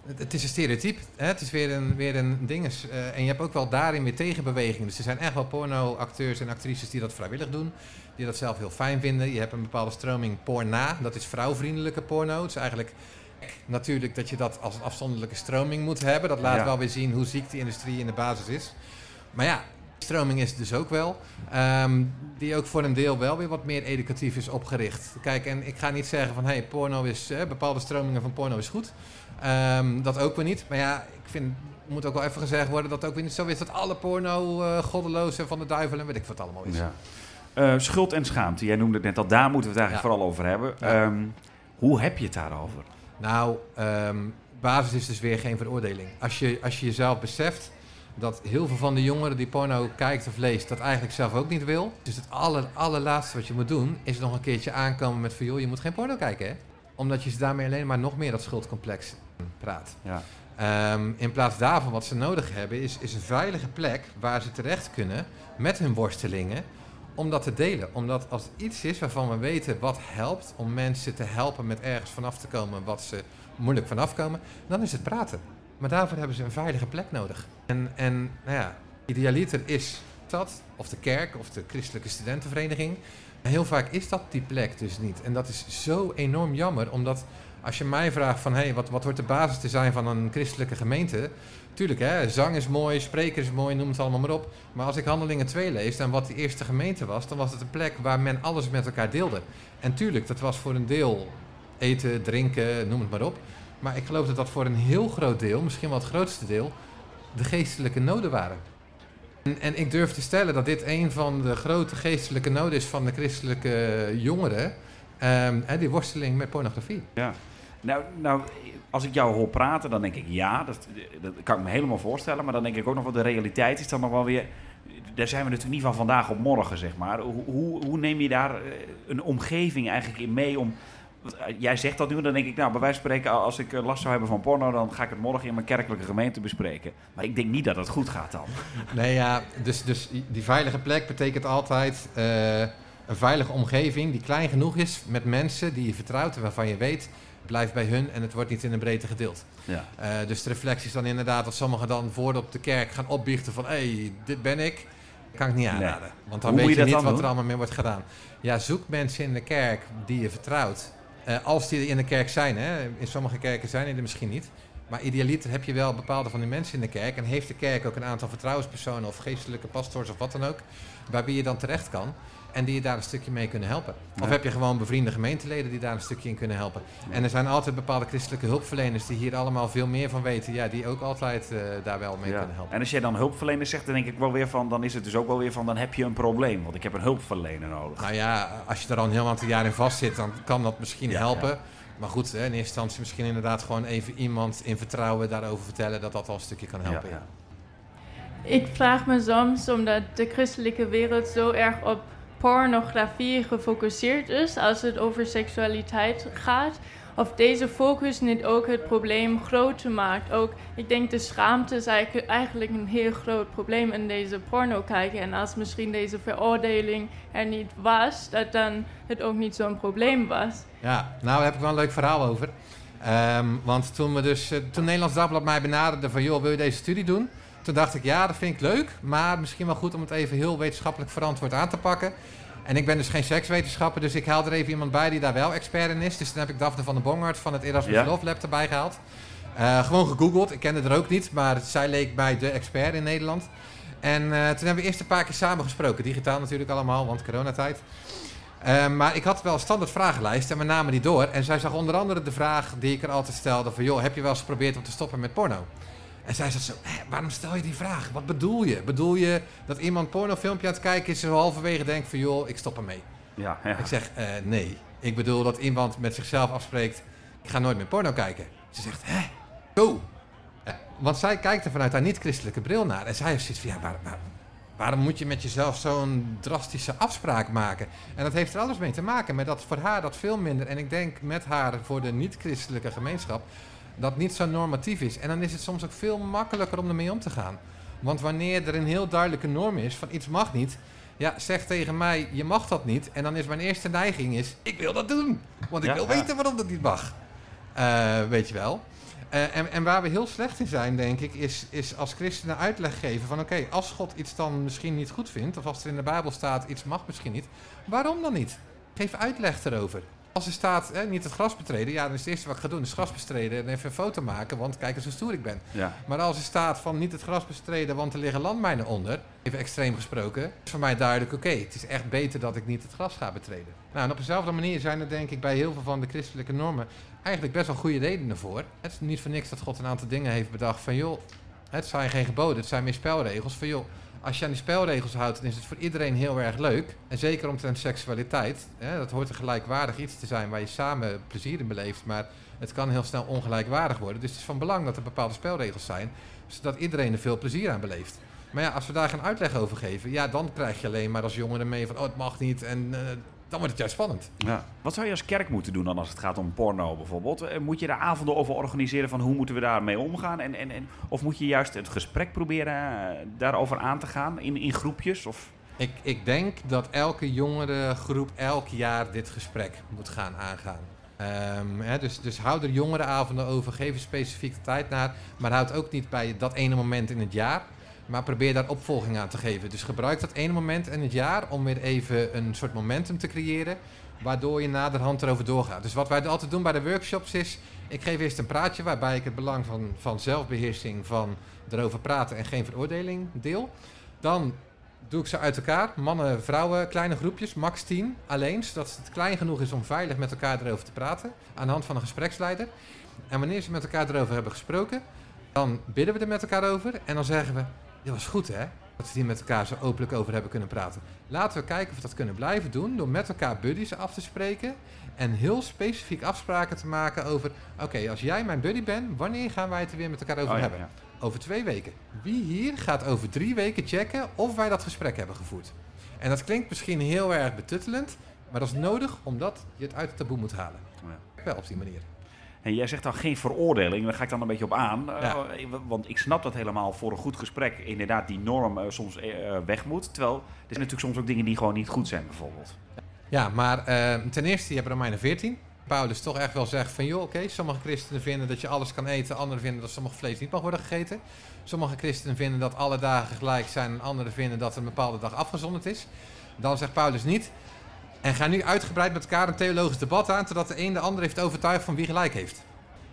Het, is een stereotype. Hè? Het is weer een, weer een dinges. Eh, en je hebt ook wel daarin weer tegenbewegingen. Dus er zijn echt wel porno-acteurs en actrices die dat vrijwillig doen. Die dat zelf heel fijn vinden. Je hebt een bepaalde stroming porna. Dat is vrouwvriendelijke porno. Het is eigenlijk natuurlijk dat je dat als een afzonderlijke stroming moet hebben. Dat laat Ja. wel weer zien hoe ziek die industrie in de basis is. Maar ja, stroming is het dus ook wel. Ehm, die ook voor een deel wel weer wat meer educatief is opgericht. Kijk, en ik ga niet zeggen van... hey, porno is... eh, bepaalde stromingen van porno is goed. Ehm, dat ook weer niet. Maar ja, ik vind... moet ook wel even gezegd worden dat ook weer niet zo is... dat alle porno eh goddeloos en van de duivel en weet ik wat allemaal is. Ja. Eh, schuld en schaamte, jij noemde het net al, daar moeten we het eigenlijk Ja. vooral over hebben. Ja. Ehm, hoe heb je het daarover? Nou, ehm, basis is dus weer geen veroordeling. Als je, als je jezelf beseft dat heel veel van de jongeren die porno kijkt of leest, dat eigenlijk zelf ook niet wil. Dus het aller, allerlaatste wat je moet doen, is nog een keertje aankomen met van joh, je moet geen porno kijken hè. Omdat je ze daarmee alleen maar nog meer dat schuldcomplex praat. Ja. Ehm, in plaats daarvan wat ze nodig hebben, is, is een veilige plek waar ze terecht kunnen met hun worstelingen om dat te delen. Omdat als het iets is waarvan we weten wat helpt om mensen te helpen met ergens vanaf te komen wat ze moeilijk vanaf komen, dan is het praten. Maar daarvoor hebben ze een veilige plek nodig. En, en nou ja, idealiter is dat, of de kerk, of de christelijke studentenvereniging. En heel vaak is dat die plek dus niet. En dat is zo enorm jammer, omdat als je mij vraagt van... hey, wat, wat wordt de basis te zijn van een christelijke gemeente... Tuurlijk, hè, zang is mooi, spreker is mooi, noem het allemaal maar op. Maar als ik Handelingen 2 lees en wat die eerste gemeente was... dan was het een plek waar men alles met elkaar deelde. En tuurlijk, dat was voor een deel eten, drinken, noem het maar op. Maar ik geloof dat dat voor een heel groot deel, misschien wel het grootste deel... de geestelijke noden waren. En, en ik durf te stellen dat dit een van de grote geestelijke noden is van de christelijke jongeren... Ehm, hè, die worsteling met pornografie. Ja. Nou, nou, als ik jou hoor praten, dan denk ik ja, dat, dat kan ik me helemaal voorstellen. Maar dan denk ik ook nog wel, de realiteit is dan nog wel weer... Daar zijn we natuurlijk niet van vandaag op morgen, zeg maar. Hoe, hoe, neem je daar eh, een omgeving eigenlijk in mee om... eh, Jij zegt dat nu, dan denk ik, nou, bij wijze van spreken, als ik eh, last zou hebben van porno, dan ga ik het morgen in mijn kerkelijke gemeente bespreken. Maar ik denk niet dat het goed gaat dan. Nee, ja, dus, dus die veilige plek betekent altijd een veilige omgeving die klein genoeg is met mensen die je vertrouwt en waarvan je weet, blijf bij hun en het wordt niet in de breedte gedeeld. Ja. Eh, dus de reflectie is dan inderdaad dat sommigen dan voordat op de kerk gaan opbiechten van hé, hey, dit ben ik. Kan ik niet aanraden. Want dan Hoe weet je niet wat er allemaal mee wordt gedaan. Ja, zoek mensen in de kerk die je vertrouwt. Eh, als die in de kerk zijn, hè. in sommige kerken zijn die er misschien niet. Maar idealiter heb je wel bepaalde van die mensen in de kerk. En heeft de kerk ook een aantal vertrouwenspersonen of geestelijke pastors of wat dan ook. Waar wie je dan terecht kan. En die je daar een stukje mee kunnen helpen. Of Ja. heb je gewoon bevriende gemeenteleden die daar een stukje in kunnen helpen. En er zijn altijd bepaalde christelijke hulpverleners die hier allemaal veel meer van weten. Ja, die ook altijd eh, daar wel mee Ja. kunnen helpen. En als jij dan hulpverlener zegt, dan denk ik wel weer van, dan is het dus ook wel weer van, dan heb je een probleem. Want ik heb een hulpverlener nodig. Nou ja, als je er al een heel aantal jaar in vast zit, dan kan dat misschien Ja, helpen. Maar goed, hè, in eerste instantie misschien inderdaad gewoon even iemand in vertrouwen daarover vertellen dat dat al een stukje kan helpen. Ja, ja. Ik vraag me soms, omdat de christelijke wereld zo erg op pornografie gefocust is als het over seksualiteit gaat, of deze focus niet ook het probleem groter maakt. Ook, ik denk de schaamte is eigenlijk- een heel groot probleem in deze porno kijken. En als misschien deze veroordeling er niet was, dat dan het ook niet zo'n probleem was. Ja, nou daar heb ik wel een leuk verhaal over. Ehm, want toen, we dus, eh, toen Nederlands Dagblad mij benaderde van... joh, wil je deze studie doen? Toen dacht ik, ja, dat vind ik leuk. Maar misschien wel goed om het even heel wetenschappelijk verantwoord aan te pakken. En ik ben dus geen sekswetenschapper, dus ik haal er even iemand bij die daar wel expert in is. Dus toen heb ik Daphne van den Bongert van het Erasmus Ja. Love Lab erbij gehaald. Eh, gewoon gegoogeld, ik kende er ook niet, maar zij leek mij de expert in Nederland. En eh, toen hebben we eerst een paar keer samen gesproken. Digitaal natuurlijk allemaal, want coronatijd. Eh, maar ik had wel een standaard vragenlijst en we namen die door. En zij zag onder andere de vraag die ik er altijd stelde van... joh, heb je wel eens geprobeerd om te stoppen met porno? En zij zat zo, "Hé, waarom stel je die vraag? Wat bedoel je? Bedoel je dat iemand pornofilmpje aan het kijken is... en halverwege denkt van joh, ik stop ermee? Ja, ja. Ik zeg, eh, nee. Ik bedoel dat iemand met zichzelf afspreekt... ik ga nooit meer porno kijken. Ze zegt, hè? Zo? Want zij kijkt er vanuit haar niet-christelijke bril naar. En zij heeft zoiets van, ja, waar, waar- waarom moet je met jezelf zo'n drastische afspraak maken? En dat heeft er alles mee te maken met dat voor haar dat veel minder... en ik denk met haar voor de niet-christelijke gemeenschap... dat niet zo normatief is. En dan is het soms ook veel makkelijker om ermee om te gaan. Want wanneer er een heel duidelijke norm is van iets mag niet... Ja, zeg tegen mij, je mag dat niet. En dan is mijn eerste neiging is, ik wil dat doen. Want ik Ja, wil ja. weten waarom dat niet mag. Eh, weet je wel. Eh, en, en waar we heel slecht in zijn, denk ik, is, is als christenen uitleg geven van... oké, als God iets dan misschien niet goed vindt... of als er in de Bijbel staat, iets mag misschien niet... waarom dan niet? Geef uitleg erover. Als er staat, hè, niet het gras betreden... ja, dan is het eerste wat ik ga doen, is het gras bestreden... en even een foto maken, want kijk eens hoe stoer ik ben. Ja. Maar als er staat van niet het gras bestreden, want er liggen landmijnen onder, even extreem gesproken, is voor mij duidelijk, oké, het is echt beter dat ik niet het gras ga betreden. Nou, en op dezelfde manier zijn er denk ik bij heel veel van de christelijke normen eigenlijk best wel goede redenen voor. Het is niet voor niks dat God een aantal dingen heeft bedacht van, joh, het zijn geen geboden, het zijn meer spelregels. Van, joh, als je aan die spelregels houdt, dan is het voor iedereen heel erg leuk. En zeker omtrent seksualiteit. Hè, dat hoort een gelijkwaardig iets te zijn waar je samen plezier in beleeft. Maar het kan heel snel ongelijkwaardig worden. Dus het is van belang dat er bepaalde spelregels zijn. Zodat iedereen er veel plezier aan beleeft. Maar ja, als we daar geen uitleg over geven, ja, dan krijg je alleen maar als jongere mee van, oh, het mag niet. En eh, dan wordt het juist spannend. Ja. Wat zou je als kerk moeten doen dan als het gaat om porno bijvoorbeeld? Eh, Moet je daar avonden over organiseren van hoe moeten we daarmee omgaan? En, en, en, of moet je juist het gesprek proberen eh, daarover aan te gaan in, in groepjes? Of... Ik, ik denk dat elke jongere groep elk jaar dit gesprek moet gaan aangaan. Ehm, hè, dus, dus hou er jongerenavonden over, geef er specifiek de tijd naar. Maar houd ook niet bij dat ene moment in het jaar. Maar probeer daar opvolging aan te geven. Dus gebruik dat ene moment in het jaar om weer even een soort momentum te creëren. Waardoor je naderhand erover doorgaat. Dus wat wij altijd doen bij de workshops is... Ik geef eerst een praatje waarbij ik het belang van, van zelfbeheersing, van erover praten en geen veroordeling deel. Dan doe ik ze uit elkaar. Mannen, vrouwen, kleine groepjes, max 10 alleen. Zodat het klein genoeg is om veilig met elkaar erover te praten. Aan de hand van een gespreksleider. En wanneer ze met elkaar erover hebben gesproken, dan bidden we er met elkaar over. En dan zeggen we, dit was goed hè, dat we hier met elkaar zo openlijk over hebben kunnen praten. Laten we kijken of we dat kunnen blijven doen door met elkaar buddies af te spreken. En heel specifiek afspraken te maken over, oké, als jij mijn buddy bent, wanneer gaan wij het er weer met elkaar over Oh, hebben? ja. Over twee weken. Wie hier gaat over drie weken checken of wij dat gesprek hebben gevoerd? En dat klinkt misschien heel erg betuttelend, maar dat is nodig omdat je het uit het taboe moet halen. Ja. Wel op die manier. En jij zegt dan geen veroordeling, daar ga ik dan een beetje op aan. Eh, want ik snap dat helemaal voor een goed gesprek inderdaad die norm eh, soms eh, weg moet. Terwijl er zijn natuurlijk soms ook dingen die gewoon niet goed zijn bijvoorbeeld. Ja, maar ten eerste, je hebt Romeinen 14. Paulus toch echt wel zegt van, joh, oké, sommige christenen vinden dat je alles kan eten, anderen vinden dat sommige vlees niet mag worden gegeten. Sommige christenen vinden dat alle dagen gelijk zijn en anderen vinden dat een bepaalde dag afgezonderd is. Dan zegt Paulus niet, en ga nu uitgebreid met elkaar een theologisch debat aan, totdat de een de ander heeft overtuigd van wie gelijk heeft.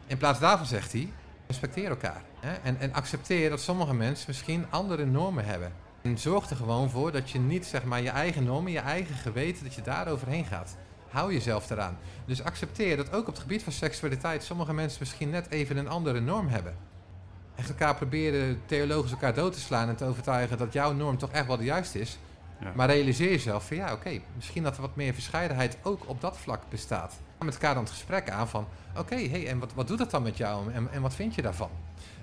In plaats daarvan zegt hij, respecteer elkaar. Hè? En, en accepteer dat sommige mensen misschien andere normen hebben. En zorg er gewoon voor dat je niet zeg maar, je eigen normen, je eigen geweten, dat je daar overheen gaat. Hou jezelf eraan. Dus accepteer dat ook op het gebied van seksualiteit sommige mensen misschien net even een andere norm hebben. Echt elkaar proberen theologisch elkaar dood te slaan en te overtuigen dat jouw norm toch echt wel de juiste is. Maar realiseer jezelf van ja, oké, misschien dat er wat meer verscheidenheid ook op dat vlak bestaat. Met elkaar dan het gesprek aan van oké, hey, en wat, wat doet dat dan met jou en, en wat vind je daarvan?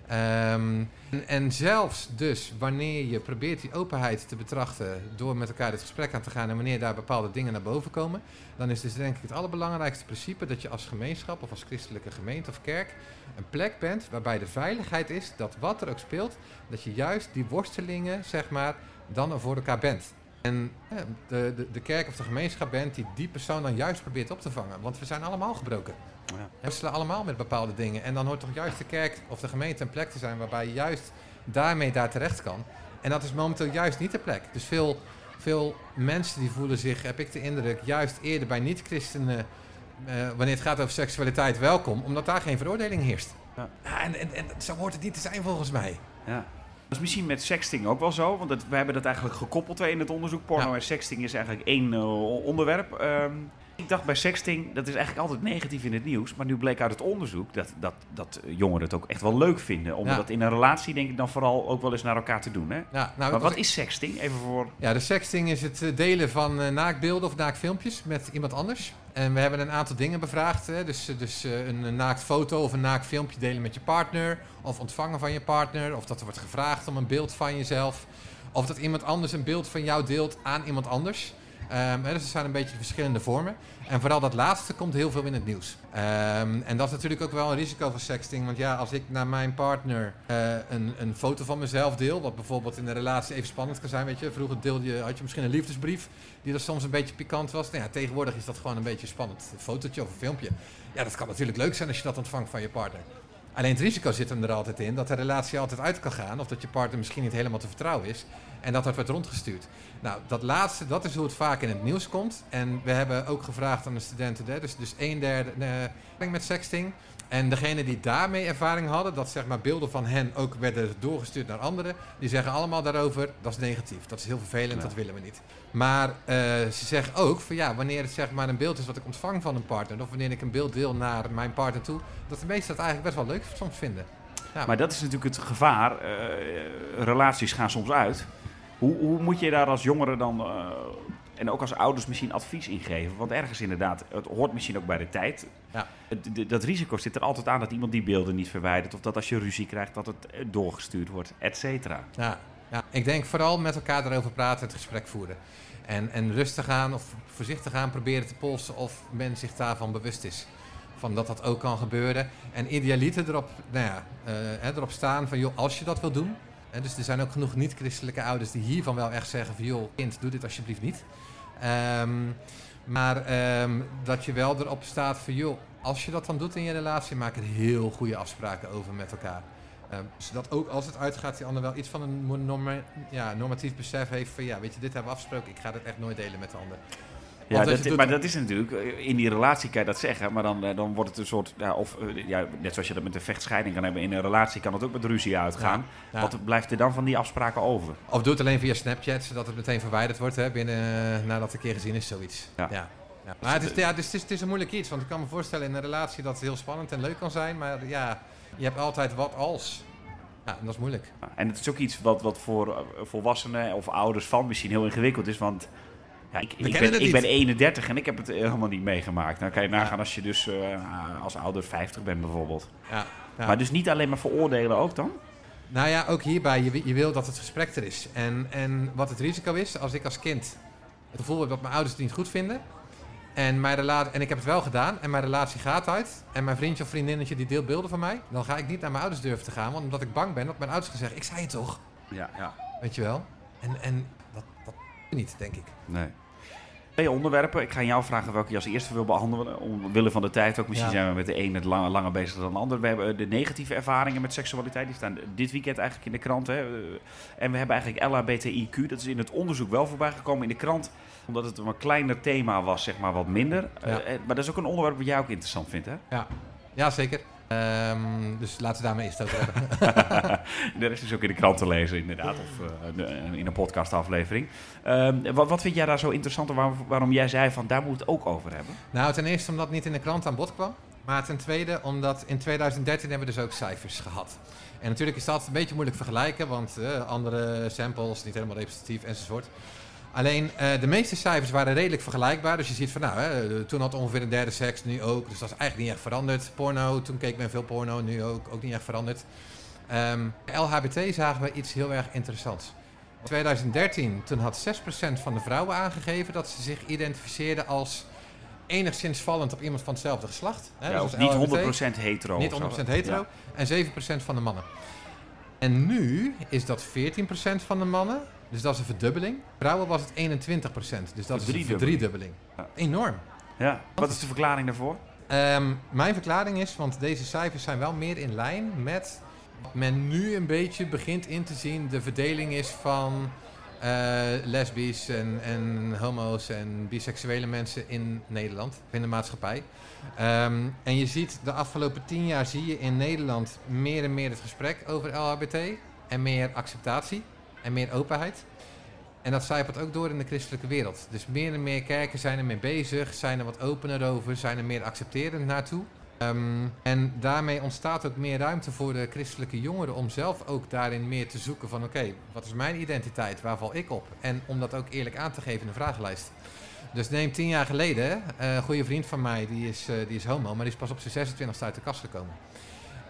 Ehm, en, en zelfs dus wanneer je probeert die openheid te betrachten door met elkaar dit gesprek aan te gaan en wanneer daar bepaalde dingen naar boven komen, dan is dus denk ik het allerbelangrijkste principe dat je als gemeenschap of als christelijke gemeente of kerk een plek bent waarbij de veiligheid is dat wat er ook speelt, dat je juist die worstelingen, zeg maar, dan er voor elkaar bent. En ja, de, de, de kerk of de gemeenschap bent die die persoon dan juist probeert op te vangen. Want we zijn allemaal gebroken. Ja. We worstelen allemaal met bepaalde dingen. En dan hoort toch juist de kerk of de gemeente een plek te zijn waarbij je juist daarmee daar terecht kan. En dat is momenteel juist niet de plek. Dus veel, veel mensen die voelen zich, heb ik de indruk, juist eerder bij niet-christenen, eh, wanneer het gaat over seksualiteit, welkom. Omdat daar geen veroordeling heerst. Ja. en, en, en zo hoort het niet te zijn volgens mij. Ja. Dat is misschien met sexting ook wel zo, want het, we hebben dat eigenlijk gekoppeld in het onderzoek. Porno Ja. en sexting is eigenlijk één eh, onderwerp. Ehm, ik dacht bij sexting, dat is eigenlijk altijd negatief in het nieuws. Maar nu bleek uit het onderzoek dat, dat, dat jongeren het ook echt wel leuk vinden. Om Ja. dat in een relatie denk ik dan vooral ook wel eens naar elkaar te doen. Hè? Ja, nou, Maar was- wat is sexting? Even voor... Ja, de sexting is het eh, delen van eh, naakbeelden of naakfilmpjes met iemand anders. En we hebben een aantal dingen bevraagd. Hè? Dus, eh, dus een, een naaktfoto of een naaktfilmpje delen met je partner. Of ontvangen van je partner. Of dat er wordt gevraagd om een beeld van jezelf. Of dat iemand anders een beeld van jou deelt aan iemand anders. Ehm, dus er zijn een beetje verschillende vormen. En vooral dat laatste komt heel veel in het nieuws. Ehm, en dat is natuurlijk ook wel een risico van sexting. Want ja, als ik naar mijn partner eh, een, een foto van mezelf deel, wat bijvoorbeeld in een relatie even spannend kan zijn, weet je. Vroeger deelde je, had je misschien een liefdesbrief die er soms een beetje pikant was. Nou ja, tegenwoordig is dat gewoon een beetje spannend. Een fotootje of een filmpje. Ja, dat kan natuurlijk leuk zijn als je dat ontvangt van je partner. Alleen het risico zit hem er altijd in dat de relatie altijd uit kan gaan. Of dat je partner misschien niet helemaal te vertrouwen is. En dat wordt rondgestuurd. Nou, dat laatste, dat is hoe het vaak in het nieuws komt. En we hebben ook gevraagd aan de studenten, dus, dus een derde uh, met sexting. En degene die daarmee ervaring hadden, dat zeg maar beelden van hen ook werden doorgestuurd naar anderen, die zeggen allemaal daarover, dat is negatief, dat is heel vervelend, dat willen we niet. Maar uh, ze zeggen ook van ja, wanneer het zeg maar een beeld is wat ik ontvang van een partner, of wanneer ik een beeld deel naar mijn partner toe, dat de meesten dat eigenlijk best wel leuk soms vinden. Ja. Maar dat is natuurlijk het gevaar. Uh, relaties gaan soms uit. Hoe, hoe, moet je daar als jongere dan uh, en ook als ouders misschien advies ingeven? Want ergens inderdaad, het hoort misschien ook bij de tijd. Ja. Het, dat risico zit er altijd aan dat iemand die beelden niet verwijdert. Of dat als je ruzie krijgt, dat het doorgestuurd wordt, et cetera. Ja, ja, ik denk vooral met elkaar erover praten, het gesprek voeren. En, en rustig aan of voorzichtig aan proberen te polsen of men zich daarvan bewust is. Van dat dat ook kan gebeuren. En idealiter erop, nou ja, uh, erop staan van, joh, als je dat wil doen, dus er zijn ook genoeg niet-christelijke ouders die hiervan wel echt zeggen van... joh, kind, doe dit alsjeblieft niet. Um, maar um, dat je wel erop staat van... joh, als je dat dan doet in je relatie... maak er heel goede afspraken over met elkaar. Zodat ook als het uitgaat, die ander wel iets van een ja, normatief besef heeft van... ja, weet je, dit hebben we afgesproken, ik ga dit echt nooit delen met de ander. Ja, dat, maar dat is natuurlijk, eh, in die relatie kan je dat zeggen, maar dan, eh, dan wordt het een soort, ja, of eh, ja, net zoals je dat met een vechtscheiding kan hebben in een relatie, kan het ook met ruzie uitgaan. Wat blijft er dan van die afspraken over? Of doe het alleen via Snapchat, zodat het meteen verwijderd wordt hè, binnen, nadat het een keer gezien is, zoiets. Ja. ja. Maar het is, ja, het, is, het is een moeilijk iets, want ik kan me voorstellen in een relatie dat het heel spannend en leuk kan zijn, maar ja, je hebt altijd wat als. Ja, en dat is moeilijk. En het is ook iets wat, wat voor volwassenen of ouders van misschien heel ingewikkeld is, want ja, ik, ik, ben, ik ben 31 en ik heb het helemaal niet meegemaakt. Dan kan je nagaan als je dus uh, als ouder 50 bent bijvoorbeeld. Ja, ja. Maar dus niet alleen maar veroordelen ook dan? Nou ja, ook hierbij, je, je wil dat het gesprek er is. En, en wat het risico is, als ik als kind het gevoel heb dat mijn ouders het niet goed vinden... En, mijn relatie, en ik heb het wel gedaan en mijn relatie gaat uit... en mijn vriendje of vriendinnetje die deelt beelden van mij... dan ga ik niet naar mijn ouders durven te gaan... want omdat ik bang ben dat mijn ouders gaan zeggen... ik zei het toch? Ja, ja. Weet je wel? En, en dat, dat niet, denk ik. Nee. Twee onderwerpen. Ik ga jou vragen welke je als eerste wil behandelen. Omwille van de tijd ook. Misschien zijn we met de ene lange, langer bezig dan de ander. We hebben de negatieve ervaringen met seksualiteit. Die staan dit weekend eigenlijk in de krant. Hè. En we hebben eigenlijk LHBTIQ. Dat is in het onderzoek wel voorbij gekomen in de krant. Omdat het een wat kleiner thema was, zeg maar wat minder. Ja. Uh, maar dat is ook een onderwerp wat jij ook interessant vindt, hè? Ja, ja zeker. Um, dus laten we daarmee eerst over hebben. de rest is ook in de krant te lezen, inderdaad. Of uh, in een podcastaflevering. Um, wat, wat vind jij daar zo interessant waarom, waarom jij zei van daar moet het ook over hebben? Nou, ten eerste omdat het niet in de krant aan bod kwam. Maar ten tweede omdat in 2013 hebben we dus ook cijfers gehad. En natuurlijk is dat een beetje moeilijk vergelijken, want uh, andere samples, niet helemaal representatief enzovoort. Alleen uh, de meeste cijfers waren redelijk vergelijkbaar. Dus je ziet van nou, hè, toen had ongeveer een derde seks, nu ook. Dus dat is eigenlijk niet echt veranderd. Porno, toen keek men veel porno, nu ook, ook niet echt veranderd. Um, LHBT zagen we iets heel erg interessants. In 2013, toen had 6% van de vrouwen aangegeven dat ze zich identificeerden als enigszins vallend op iemand van hetzelfde geslacht. Hè, ja, dus niet 100% hetero. Niet 100% hetero. Ja. En 7% van de mannen. En nu is dat 14% van de mannen dus dat is een verdubbeling. Vrouwen was het 21% Dus dat is een verdriedubbeling. Ja. Enorm. Ja. Wat is de verklaring daarvoor? Um, mijn verklaring is, want deze cijfers zijn wel meer in lijn met wat men nu een beetje begint in te zien. De verdeling is van uh, lesbisch en, en homo's en biseksuele mensen in Nederland, in de maatschappij. Um, en je ziet de afgelopen tien jaar zie je in Nederland meer en meer het gesprek over LHBT en meer acceptatie en meer openheid. En dat zijpelt ook door in de christelijke wereld. Dus meer en meer kerken zijn er mee bezig, zijn er wat opener over, zijn er meer accepterend naartoe. Um, en daarmee ontstaat ook meer ruimte voor de christelijke jongeren om zelf ook daarin meer te zoeken van oké, wat is mijn identiteit, waar val ik op? En om dat ook eerlijk aan te geven in de vragenlijst. Dus neem tien jaar geleden, uh, een goede vriend van mij, die is, uh, die is homo, maar die is pas op zijn 26e uit de kast gekomen.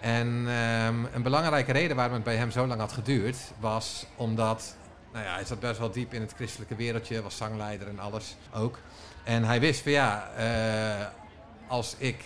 En um, een belangrijke reden waarom het bij hem zo lang had geduurd, was omdat nou ja, hij zat best wel diep in het christelijke wereldje, was zangleider en alles ook. En hij wist van ja, eh, als ik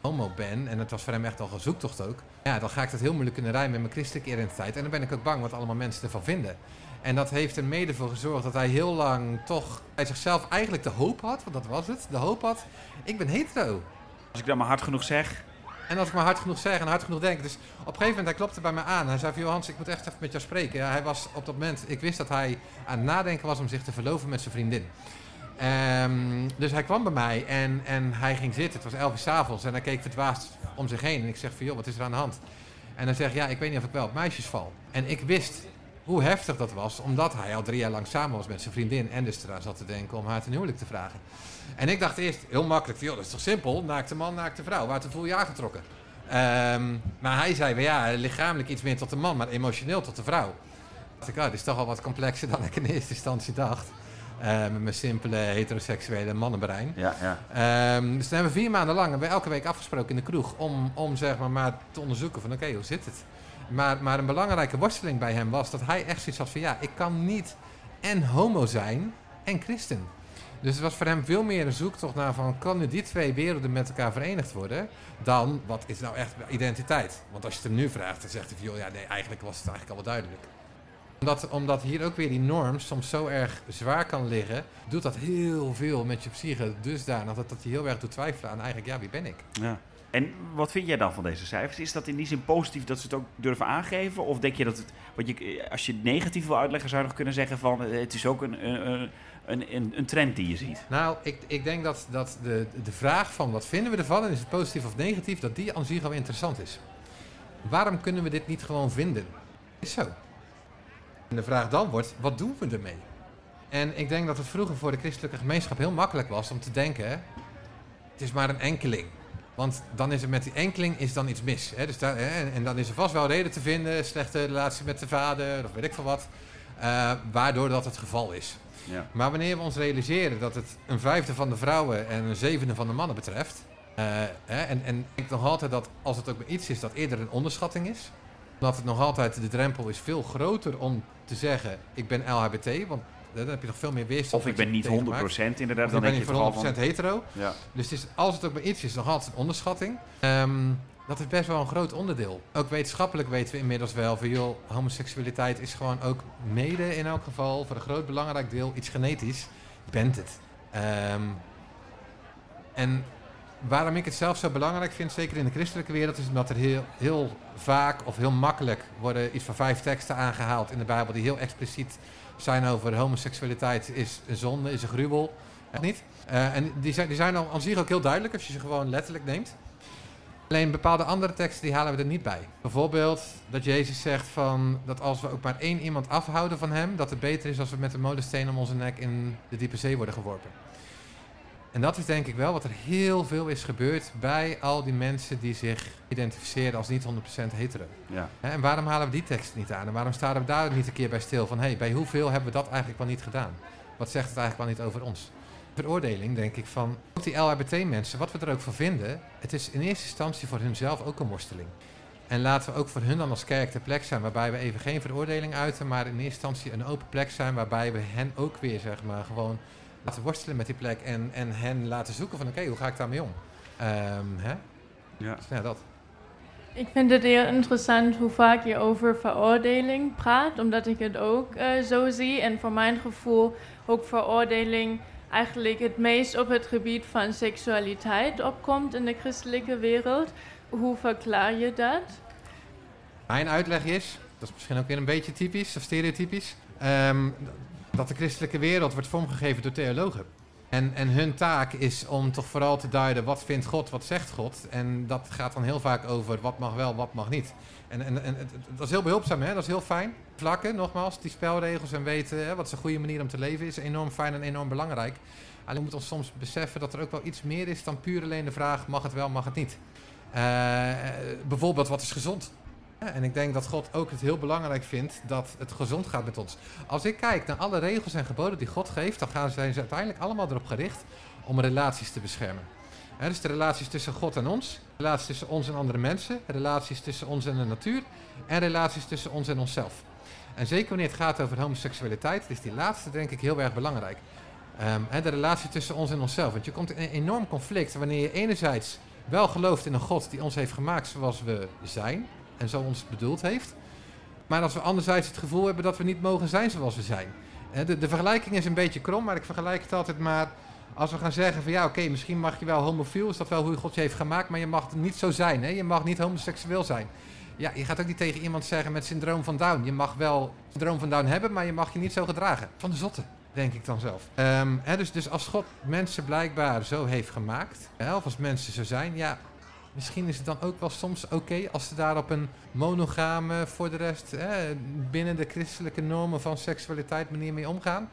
homo ben, en het was voor hem echt al een zoektocht ook, ja, dan ga ik dat heel moeilijk kunnen rijmen met mijn christelijke identiteit. En dan ben ik ook bang wat allemaal mensen ervan vinden. En dat heeft er mede voor gezorgd dat hij heel lang toch bij zichzelf eigenlijk de hoop had, want dat was het, de hoop had, ik ben hetero. Als ik dat maar hard genoeg zeg. En als ik maar hard genoeg zeg en hard genoeg denk. Dus op een gegeven moment, hij klopte bij mij aan. Hij zei Johans, ik moet echt even met jou spreken. Ja, hij was op dat moment, ik wist dat hij aan het nadenken was om zich te verloven met zijn vriendin. Ehm, dus hij kwam bij mij en, en hij ging zitten. Het was elf uur s'avonds en hij keek verdwaasd om zich heen. En ik zeg van, joh, wat is er aan de hand? En hij zegt, ja, ik weet niet of ik wel op meisjes val. En ik wist hoe heftig dat was, omdat hij al drie jaar lang samen was met zijn vriendin en dus eraan zat te denken om haar ten huwelijk te vragen. En ik dacht eerst, heel makkelijk, joh, dat is toch simpel? Naakte man, naakte vrouw, waartoe voel je aangetrokken? Ehm, maar hij zei, ja, lichamelijk iets meer tot de man, maar emotioneel tot de vrouw. dacht ik, oh, dit is toch al wat complexer dan ik in eerste instantie dacht. Uh, met mijn simpele heteroseksuele mannenbrein. Ja, ja. Ehm, dus toen hebben we vier maanden lang hebben we elke week afgesproken in de kroeg om, om zeg maar, maar te onderzoeken van oké, hoe zit het? Maar, maar een belangrijke worsteling bij hem was dat hij echt zoiets had van ja, ik kan niet en homo zijn en christen. Dus het was voor hem veel meer een zoektocht naar van kan die twee werelden met elkaar verenigd worden dan wat is nou echt identiteit. Want als je het hem nu vraagt, dan zegt hij ja nee, eigenlijk was het eigenlijk al wel duidelijk. Omdat, omdat hier ook weer die norm soms zo erg zwaar kan liggen, doet dat heel veel met je psyche dusdanig dat dat je heel erg doet twijfelen aan eigenlijk ja, wie ben ik? Ja. En wat vind jij dan van deze cijfers? Is dat in die zin positief dat ze het ook durven aangeven? Of denk je dat het, wat je, als je het negatief wil uitleggen, zou je nog kunnen zeggen van eh, het is ook een, een, een, een trend die je ziet? Nou, ik, ik denk dat, dat de, de vraag van wat vinden we ervan en is het positief of negatief, dat die aan zich al interessant is. Waarom kunnen we dit niet gewoon vinden? Is zo. En de vraag dan wordt, wat doen we ermee? En ik denk dat het vroeger voor de christelijke gemeenschap heel makkelijk was om te denken, het is maar een enkeling. Want dan is er met die enkeling is dan iets mis. Hè? Dus? En dan is er vast wel reden te vinden, slechte relatie met de vader of weet ik veel wat, uh, waardoor dat het geval is. Ja. Maar wanneer we ons realiseren dat het een vijfde van de vrouwen en een zevende van de mannen betreft, uh, hè? En, en ik denk nog altijd dat als het ook maar iets is dat eerder een onderschatting is, dat het nog altijd de drempel is veel groter om te zeggen ik ben LHBT, want dan heb je nog veel meer weerstand. Of ik ben niet 100% inderdaad. Of dan ben je voor 100% van... hetero. Ja. Dus het is, als het ook maar iets is, nog altijd een onderschatting. Um, dat is best wel een groot onderdeel. Ook wetenschappelijk weten we inmiddels wel van joh, homoseksualiteit is gewoon ook mede in elk geval voor een groot belangrijk deel iets genetisch. Je bent het. Um, en waarom ik het zelf zo belangrijk vind, zeker in de christelijke wereld, is omdat er heel, heel vaak of heel makkelijk worden iets van vijf teksten aangehaald in de Bijbel die heel expliciet zijn over homoseksualiteit is een zonde, is een gruwel. Niet. Uh, en die zijn, die zijn al aan zich ook heel duidelijk als je ze gewoon letterlijk neemt. Alleen bepaalde andere teksten die halen we er niet bij. Bijvoorbeeld dat Jezus zegt van dat als we ook maar één iemand afhouden van hem, dat het beter is als we met een molensteen om onze nek in de diepe zee worden geworpen. En dat is denk ik wel wat er heel veel is gebeurd bij al die mensen die zich identificeren als niet 100% hetero. Ja. En waarom halen we die tekst niet aan? En waarom staan we daar niet een keer bij stil van, hé, hey, bij hoeveel hebben we dat eigenlijk wel niet gedaan? Wat zegt het eigenlijk wel niet over ons? Veroordeling, denk ik, van ook die LHBT-mensen, wat we er ook van vinden, het is in eerste instantie voor hunzelf ook een worsteling. En laten we ook voor hun dan als kerk de plek zijn waarbij we even geen veroordeling uiten, maar in eerste instantie een open plek zijn waarbij we hen ook weer, zeg maar, gewoon laten worstelen met die plek en, en hen laten zoeken van oké, hoe ga ik daarmee om? Um, hè? Ja. Dus, ja, dat. Ik vind het heel interessant hoe vaak je over veroordeling praat, omdat ik het ook uh, zo zie. En voor mijn gevoel ook veroordeling eigenlijk het meest op het gebied van seksualiteit opkomt in de christelijke wereld. Hoe verklaar je dat? Mijn uitleg is, dat is misschien ook weer een beetje typisch of stereotypisch, um, dat de christelijke wereld wordt vormgegeven door theologen. En, en hun taak is om toch vooral te duiden wat vindt God, wat zegt God. En dat gaat dan heel vaak over wat mag wel, wat mag niet. En, en, en dat is heel behulpzaam, hè? dat is heel fijn. Vlakken, nogmaals, die spelregels en weten hè, wat is een goede manier om te leven is enorm fijn en enorm belangrijk. Alleen we moeten ons soms beseffen dat er ook wel iets meer is dan puur alleen de vraag mag het wel, mag het niet. Uh, bijvoorbeeld wat is gezond? En ik denk dat God ook het heel belangrijk vindt dat het gezond gaat met ons. Als ik kijk naar alle regels en geboden die God geeft, dan gaan, zijn ze uiteindelijk allemaal erop gericht om relaties te beschermen. Dus de relaties tussen God en ons, relaties tussen ons en andere mensen, relaties tussen ons en de natuur en relaties tussen ons en onszelf. En zeker wanneer het gaat over homoseksualiteit, is die laatste denk ik heel erg belangrijk. Ehm, de relatie tussen ons en onszelf. Want je komt in een enorm conflict wanneer je enerzijds wel gelooft in een God die ons heeft gemaakt zoals we zijn en zo ons bedoeld heeft. Maar als we anderzijds het gevoel hebben dat we niet mogen zijn zoals we zijn. De vergelijking is een beetje krom, maar ik vergelijk het altijd maar als we gaan zeggen van ja, oké, misschien mag je wel homofiel, is dat wel hoe God je heeft gemaakt, maar je mag niet zo zijn. Hè? Je mag niet homoseksueel zijn. Ja, je gaat ook niet tegen iemand zeggen met syndroom van Down. Je mag wel syndroom van Down hebben, maar je mag je niet zo gedragen. Van de zotte, denk ik dan zelf. Ehm, hè, dus, dus als God mensen blijkbaar zo heeft gemaakt, of als mensen zo zijn, ja, misschien is het dan ook wel soms oké als ze daar op een monogame, voor de rest hè, binnen de christelijke normen van seksualiteit manier mee omgaan.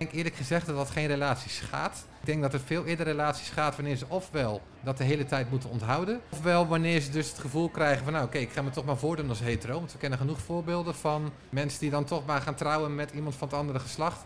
Ik denk eerlijk gezegd dat dat geen relaties schaadt. Ik denk dat het veel eerder relaties gaat wanneer ze ofwel dat de hele tijd moeten onthouden. Ofwel wanneer ze dus het gevoel krijgen van nou oké, ik ga me toch maar voordoen als hetero. Want we kennen genoeg voorbeelden van mensen die dan toch maar gaan trouwen met iemand van het andere geslacht.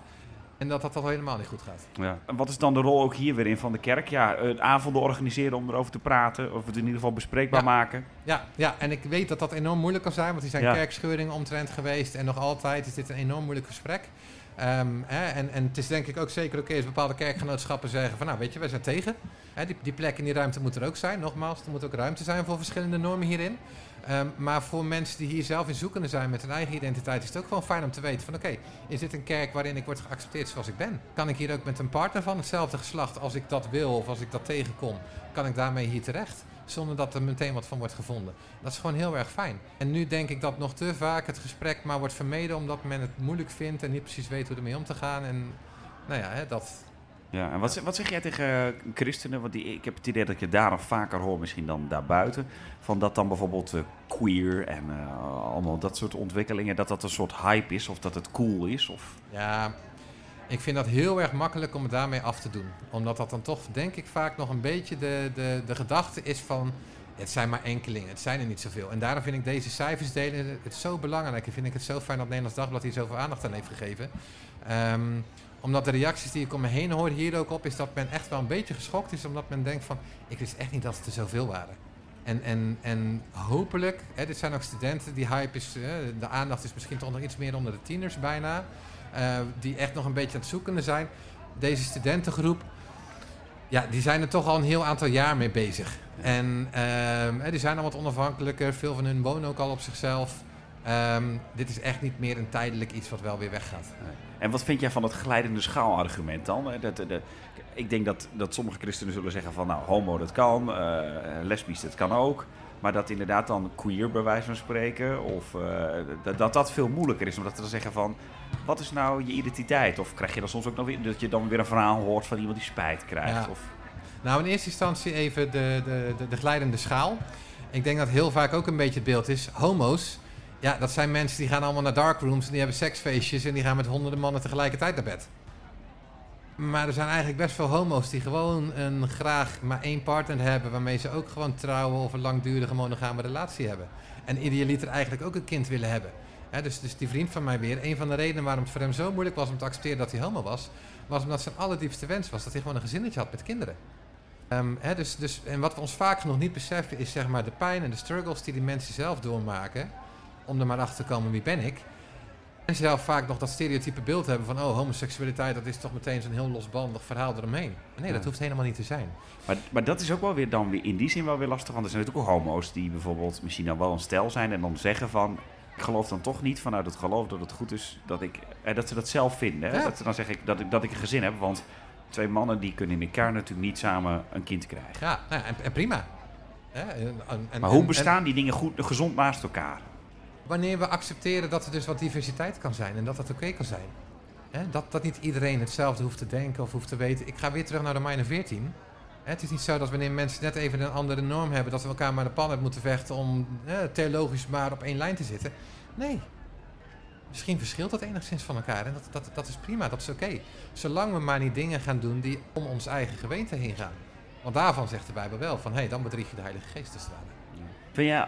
En dat dat al helemaal niet goed gaat. Ja. En wat is dan de rol ook hier weer in van de kerk? Ja, eh, avonden organiseren om erover te praten, of het in ieder geval bespreekbaar Ja. maken. Ja, ja, en ik weet dat dat enorm moeilijk kan zijn, want die zijn Ja. kerkscheuringen omtrent geweest en nog altijd is dit een enorm moeilijk gesprek. Ehm, hè, en, en het is denk ik ook zeker oké als bepaalde kerkgenootschappen zeggen van nou weet je, wij zijn tegen. Hè, die, die plek en die ruimte moet er ook zijn. Nogmaals, er moet ook ruimte zijn voor verschillende normen hierin. Ehm, maar voor mensen die hier zelf in zoekende zijn met hun eigen identiteit, is het ook gewoon fijn om te weten van oké, is dit een kerk waarin ik word geaccepteerd zoals ik ben? Kan ik hier ook met een partner van hetzelfde geslacht, als ik dat wil of als ik dat tegenkom, kan ik daarmee hier terecht? Zonder dat er meteen wat van wordt gevonden. Dat is gewoon heel erg fijn. En nu denk ik dat nog te vaak het gesprek maar wordt vermeden omdat men het moeilijk vindt en niet precies weet hoe ermee om te gaan. En nou ja, hè, dat, Ja, en wat, zeg- wat zeg jij tegen eh, christenen? Want die, ik heb het idee dat je daar nog vaker hoor, misschien dan daarbuiten. Van dat dan bijvoorbeeld eh, queer en eh, allemaal dat soort ontwikkelingen, dat dat een soort hype is of dat het cool is. Of, Ja, ik vind dat heel erg makkelijk om het daarmee af te doen. Omdat dat dan toch, denk ik, vaak nog een beetje de, de, de gedachte is van... Het zijn maar enkelingen, het zijn er niet zoveel. En daarom vind ik deze cijfers delen het zo belangrijk. En vind ik het zo fijn dat Nederlands Dagblad hier zoveel aandacht aan heeft gegeven. Ehm, omdat de reacties die ik om me heen hoor hier ook op... is dat men echt wel een beetje geschokt is. Omdat men denkt van, ik wist echt niet dat het er zoveel waren. En, en, en hopelijk, hè, dit zijn ook studenten, die hype is, de aandacht is misschien toch nog iets meer onder de tieners bijna. Eh, die echt nog een beetje aan het zoekende zijn. Deze studentengroep, ja, die zijn er toch al een heel aantal jaar mee bezig. En ehm, die zijn al wat onafhankelijker, veel van hun wonen ook al op zichzelf. Ehm, dit is echt niet meer een tijdelijk iets wat wel weer weggaat. En wat vind jij van het glijdende schaalargument dan? Eh, Dat, dat, ik denk dat, dat sommige christenen zullen zeggen van nou, homo dat kan, eh, lesbisch dat kan ook. Maar dat inderdaad dan queer bij wijze van spreken, of eh, dat, dat dat veel moeilijker is. Omdat ze dan zeggen van, wat is nou je identiteit? Of krijg je dan soms ook nog weer, dat je dan weer een verhaal hoort van iemand die spijt krijgt? Ja. Of, Nou, in eerste instantie even de, de, de, de glijdende schaal. Ik denk dat heel vaak ook een beetje het beeld is. Homo's, ja, dat zijn mensen die gaan allemaal naar darkrooms en die hebben seksfeestjes en die gaan met honderden mannen tegelijkertijd naar bed. Maar er zijn eigenlijk best veel homo's die gewoon een graag maar één partner hebben waarmee ze ook gewoon trouwen of een langdurige monogame relatie hebben. En idealiter eigenlijk ook een kind willen hebben. Dus, dus die vriend van mij weer, een van de redenen waarom het voor hem zo moeilijk was om te accepteren dat hij homo was, was omdat zijn allerdiepste wens was dat hij gewoon een gezinnetje had met kinderen. Ehm, dus, dus, en wat we ons vaak nog niet beseffen is zeg maar de pijn en de struggles die die mensen zelf doormaken. Om er maar achter te komen wie ben ik. En zelf vaak nog dat stereotype beeld hebben van oh homoseksualiteit dat is toch meteen zo'n heel losbandig verhaal eromheen. Nee, dat Ja. hoeft helemaal niet te zijn. maar, maar dat is ook wel weer dan weer in die zin wel weer lastig. Want er zijn natuurlijk ook homo's die bijvoorbeeld misschien dan wel een stel zijn en dan zeggen van ik geloof dan toch niet vanuit het geloof dat het goed is dat ik eh, dat ze dat zelf vinden. Hè? Ja. Dat ze dan zeg ik dat ik dat ik een gezin heb, want twee mannen die kunnen in elkaar natuurlijk niet samen een kind krijgen. Ja, nou ja, en, en prima. En- en- Maar hoe bestaan die dingen goed, gezond naast elkaar? Wanneer we accepteren dat er dus wat diversiteit kan zijn en dat dat oké kan zijn. Dat, dat niet iedereen hetzelfde hoeft te denken of hoeft te weten. Ik ga weer terug naar Romeinen 14. Hè, het is niet zo dat wanneer mensen net even een andere norm hebben, dat we elkaar maar de pan hebben moeten vechten om theologisch maar op één lijn te zitten. Nee. Misschien verschilt dat enigszins van elkaar en dat, dat, dat is prima, dat is oké. Zolang we maar niet dingen gaan doen die om ons eigen geweten heen gaan. Want daarvan zegt de Bijbel wel van, hé, hey, dan bedrieg je de Heilige Geest te stralen. Vind jij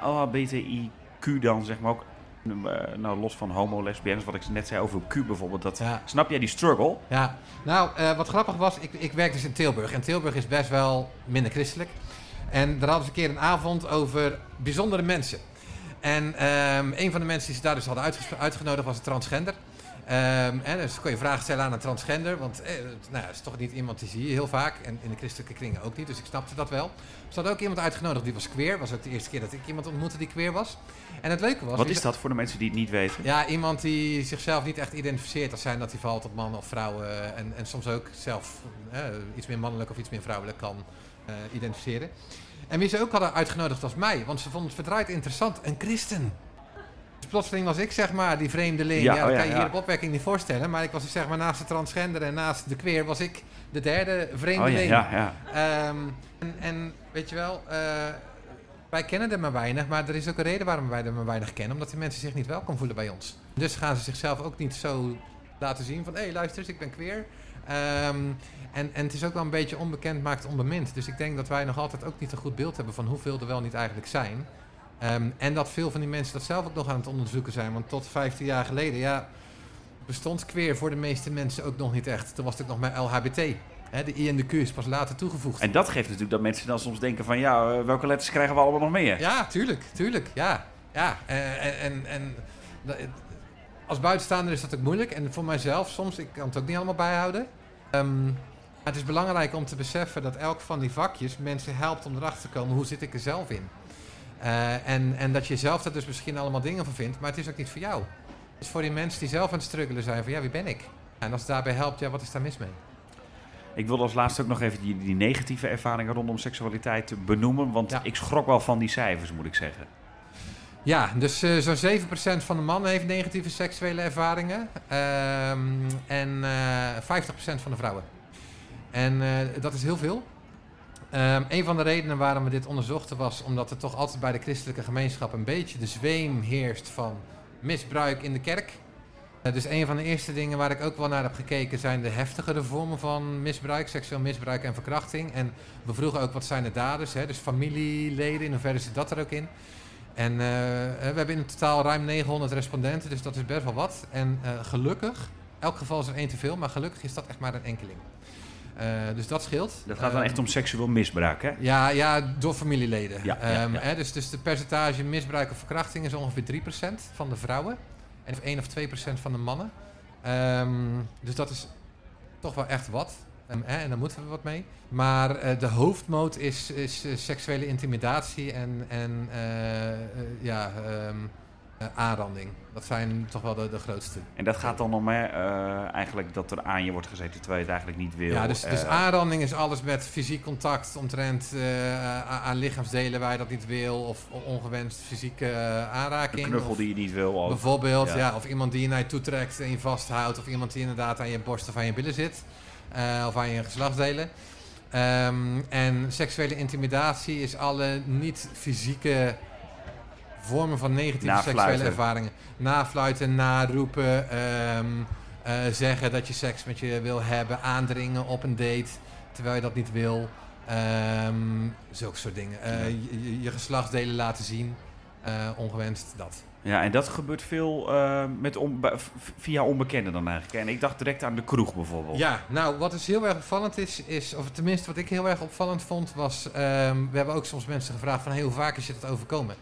LHBTIQ dan zeg maar ook, eh, nou los van homo, lesbiennes, wat ik net zei over Q bijvoorbeeld, dat, Ja. snap jij die struggle? Ja, nou, eh, wat grappig was, ik, ik werk dus in Tilburg. En Tilburg is best wel minder christelijk. En daar hadden ze een keer een avond over bijzondere mensen. En ehm, een van de mensen die ze daar dus hadden uitgenodigd was een transgender. Ehm, en dus kon je vragen stellen aan een transgender. Want eh, nou, dat is toch niet iemand die zie je heel vaak. En in de christelijke kringen ook niet. Dus ik snapte dat wel. Ze hadden ook iemand uitgenodigd die was queer. was ook de eerste keer dat ik iemand ontmoette die queer was. En het leuke was... Wat is dat voor de mensen die het niet weten? Ja, iemand die zichzelf niet echt identificeert als zijn dat hij valt op mannen of vrouwen. En, en soms ook zelf eh, iets meer mannelijk of iets meer vrouwelijk kan eh, identificeren. En wie ze ook hadden uitgenodigd was mij, want ze vonden het verdraaid interessant. Een christen. Plotseling was ik zeg maar die vreemdeling. Ja, Ja, dat oh ja, kan je hier op opwekking niet voorstellen. Maar ik was dus, zeg maar naast de transgender en naast de queer was ik de derde Oh ja, vreemdeling. ja, ja. Ehm, en, en weet je wel, eh, wij kennen er maar weinig, maar er is ook een reden waarom wij er maar weinig kennen. Omdat die mensen zich niet welkom voelen bij ons. Dus gaan ze zichzelf ook niet zo laten zien van, hé hey, luister eens, ik ben queer. Ehm, en, en het is ook wel een beetje onbekend maakt onbemind. Dus ik denk dat wij nog altijd ook niet een goed beeld hebben van hoeveel er wel niet eigenlijk zijn. Ehm, en dat veel van die mensen dat zelf ook nog aan het onderzoeken zijn. Want tot 15 jaar geleden, ja, bestond queer voor de meeste mensen ook nog niet echt. Toen was het nog maar LHBT. Hè, de I en de Q is pas later toegevoegd. En dat geeft natuurlijk dat mensen dan soms denken van... ja, eh, welke letters krijgen we allemaal nog meer? Ja, tuurlijk, tuurlijk, ja. ja en, en, en als buitenstaander is dat ook moeilijk. En voor mijzelf soms, ik kan het ook niet allemaal bijhouden. Ehm, maar het is belangrijk om te beseffen dat elk van die vakjes mensen helpt om erachter te komen hoe zit ik er zelf in. Eh, en, en dat je zelf daar dus misschien allemaal dingen van vindt, maar het is ook niet voor jou. Het is voor die mensen die zelf aan het struggelen zijn van ja, wie ben ik? En als het daarbij helpt, ja, wat is daar mis mee? Ik wil als laatste ook nog even die, die negatieve ervaringen rondom seksualiteit benoemen. Want Ja. ik schrok wel van die cijfers, moet ik zeggen. Ja, dus eh, zo'n 7% van de mannen heeft negatieve seksuele ervaringen. Ehm, en eh 50% van de vrouwen. En eh, dat is heel veel. Ehm, een van de redenen waarom we dit onderzochten was omdat er toch altijd bij de christelijke gemeenschap een beetje de zweem heerst van misbruik in de kerk. Eh, dus een van de eerste dingen waar ik ook wel naar heb gekeken zijn de heftigere vormen van misbruik, seksueel misbruik en verkrachting. En we vroegen ook wat zijn de daders, hè? dus familieleden, in hoeverre zit dat er ook in. En eh, we hebben in totaal ruim 900 respondenten, dus dat is best wel wat. En eh, gelukkig, elk geval is er één te veel, maar gelukkig is dat echt maar een enkeling. Eh, dus dat scheelt. Dat gaat dan Ehm, echt om seksueel misbruik, hè? ja, ja, door familieleden. Ja, Ehm, ja. Hè, dus, dus de percentage misbruik of verkrachting is ongeveer 3% van de vrouwen. En of 1 of 2% van de mannen. Ehm, dus dat is toch wel echt wat. Hè, en daar moeten we wat mee. Maar eh, de hoofdmoot is, is eh, seksuele intimidatie en, en ja, aanranding. Dat zijn toch wel de, de grootste. En dat gaat dan om hè, eh, eigenlijk dat er aan je wordt gezeten terwijl je het eigenlijk niet wil. Ja, dus, dus Eh, aanranding is alles met fysiek contact omtrent a- aan lichaamsdelen waar je dat niet wil. Of ongewenst fysieke eh, een aanraking. knuffel of die je niet wil. Ook. bijvoorbeeld, Ja. ja. of iemand die je naar je toe trekt en je vasthoudt. Of iemand die inderdaad aan je borst of aan je billen zit. of aan je geslachtsdelen. Ehm, en seksuele intimidatie is alle niet-fysieke vormen van negatieve seksuele ervaringen. Nafluiten, naroepen, ehm, eh, zeggen dat je seks met je wil hebben, aandringen op een date terwijl je dat niet wil. Ehm zulke soort dingen. Eh, je, geslachtsdelen laten zien, eh, ongewenst dat. Ja, en dat gebeurt veel met on- via onbekenden dan eigenlijk. En ik dacht direct aan de kroeg bijvoorbeeld. Ja, nou, wat dus heel erg opvallend is, is, of tenminste wat ik heel erg opvallend vond, was, ehm, we hebben ook soms mensen gevraagd van, hey, hoe vaak is je dat overkomen?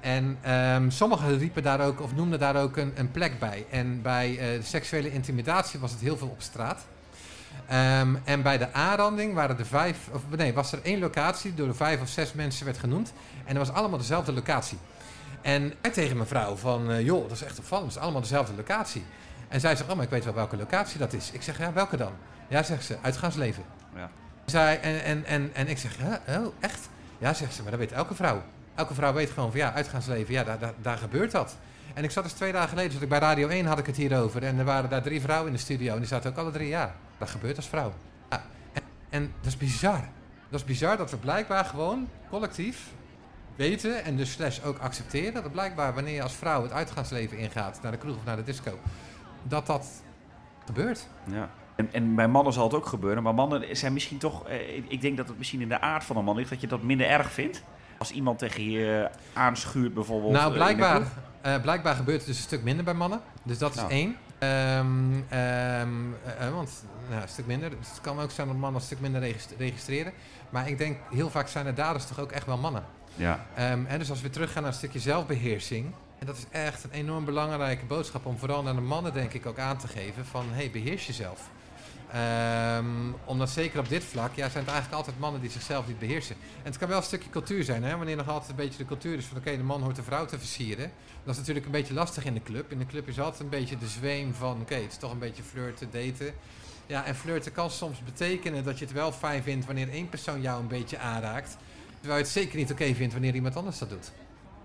En ehm, sommigen riepen daar ook, of noemden daar ook een, een plek bij. En bij eh, seksuele intimidatie was het heel veel op straat. Ehm, en bij de aanranding waren er vijf, of nee, was er één locatie door de vijf of zes mensen werd genoemd. En dat was allemaal dezelfde locatie. En ik tegen mijn vrouw van, eh, joh, dat is echt opvallend, het is allemaal dezelfde locatie. En zij zegt, oh, maar ik weet wel welke locatie dat is. Ik zeg, ja, welke dan? Ja, zegt ze, uitgaansleven. Ja. Zij, en, en, en, en ik zeg, oh, echt? Ja, zegt ze, maar dat weet elke vrouw. Elke vrouw weet gewoon van, ja, uitgaansleven, ja, daar, daar, gebeurt dat. En ik zat dus twee dagen geleden, zat ik bij Radio 1, had ik het hierover. En er waren daar drie vrouwen in de studio. En die zaten ook alle drie, ja, dat gebeurt als vrouw. Ja, en, dat is bizar. Dat is bizar dat we blijkbaar gewoon collectief weten en dus slash ook accepteren dat blijkbaar wanneer je als vrouw het uitgaansleven ingaat, naar de kroeg of naar de disco, dat dat gebeurt. Ja. En, en bij mannen zal het ook gebeuren, maar mannen zijn misschien toch... eh, ik- ik denk dat het misschien in de aard van een man ligt, dat je dat minder erg vindt. Als iemand tegen je aanschuurt bijvoorbeeld. Nou, eh, blijkbaar, eh, blijkbaar gebeurt het dus een stuk minder bij mannen. Dus dat is Nou. één. Ehm, ehm, eh, want nou, een stuk minder. Dus het kan ook zijn dat mannen een stuk minder regist- registreren. Maar ik denk, heel vaak zijn de daders toch ook echt wel mannen. Ja. Ehm, en dus als we teruggaan naar een stukje zelfbeheersing. En dat is echt een enorm belangrijke boodschap om vooral naar de mannen denk ik ook aan te geven van hey, beheers jezelf. Ehm, omdat zeker op dit vlak, ja, zijn het eigenlijk altijd mannen die zichzelf niet beheersen. En het kan wel een stukje cultuur zijn, hè? wanneer nog altijd een beetje de cultuur is van oké, de man hoort de vrouw te versieren. Dat is natuurlijk een beetje lastig in de club. In de club is altijd een beetje de zweem van oké, het is toch een beetje flirten, daten. Ja, en flirten kan soms betekenen dat je het wel fijn vindt wanneer één persoon jou een beetje aanraakt. Terwijl je het zeker niet oké vindt wanneer iemand anders dat doet.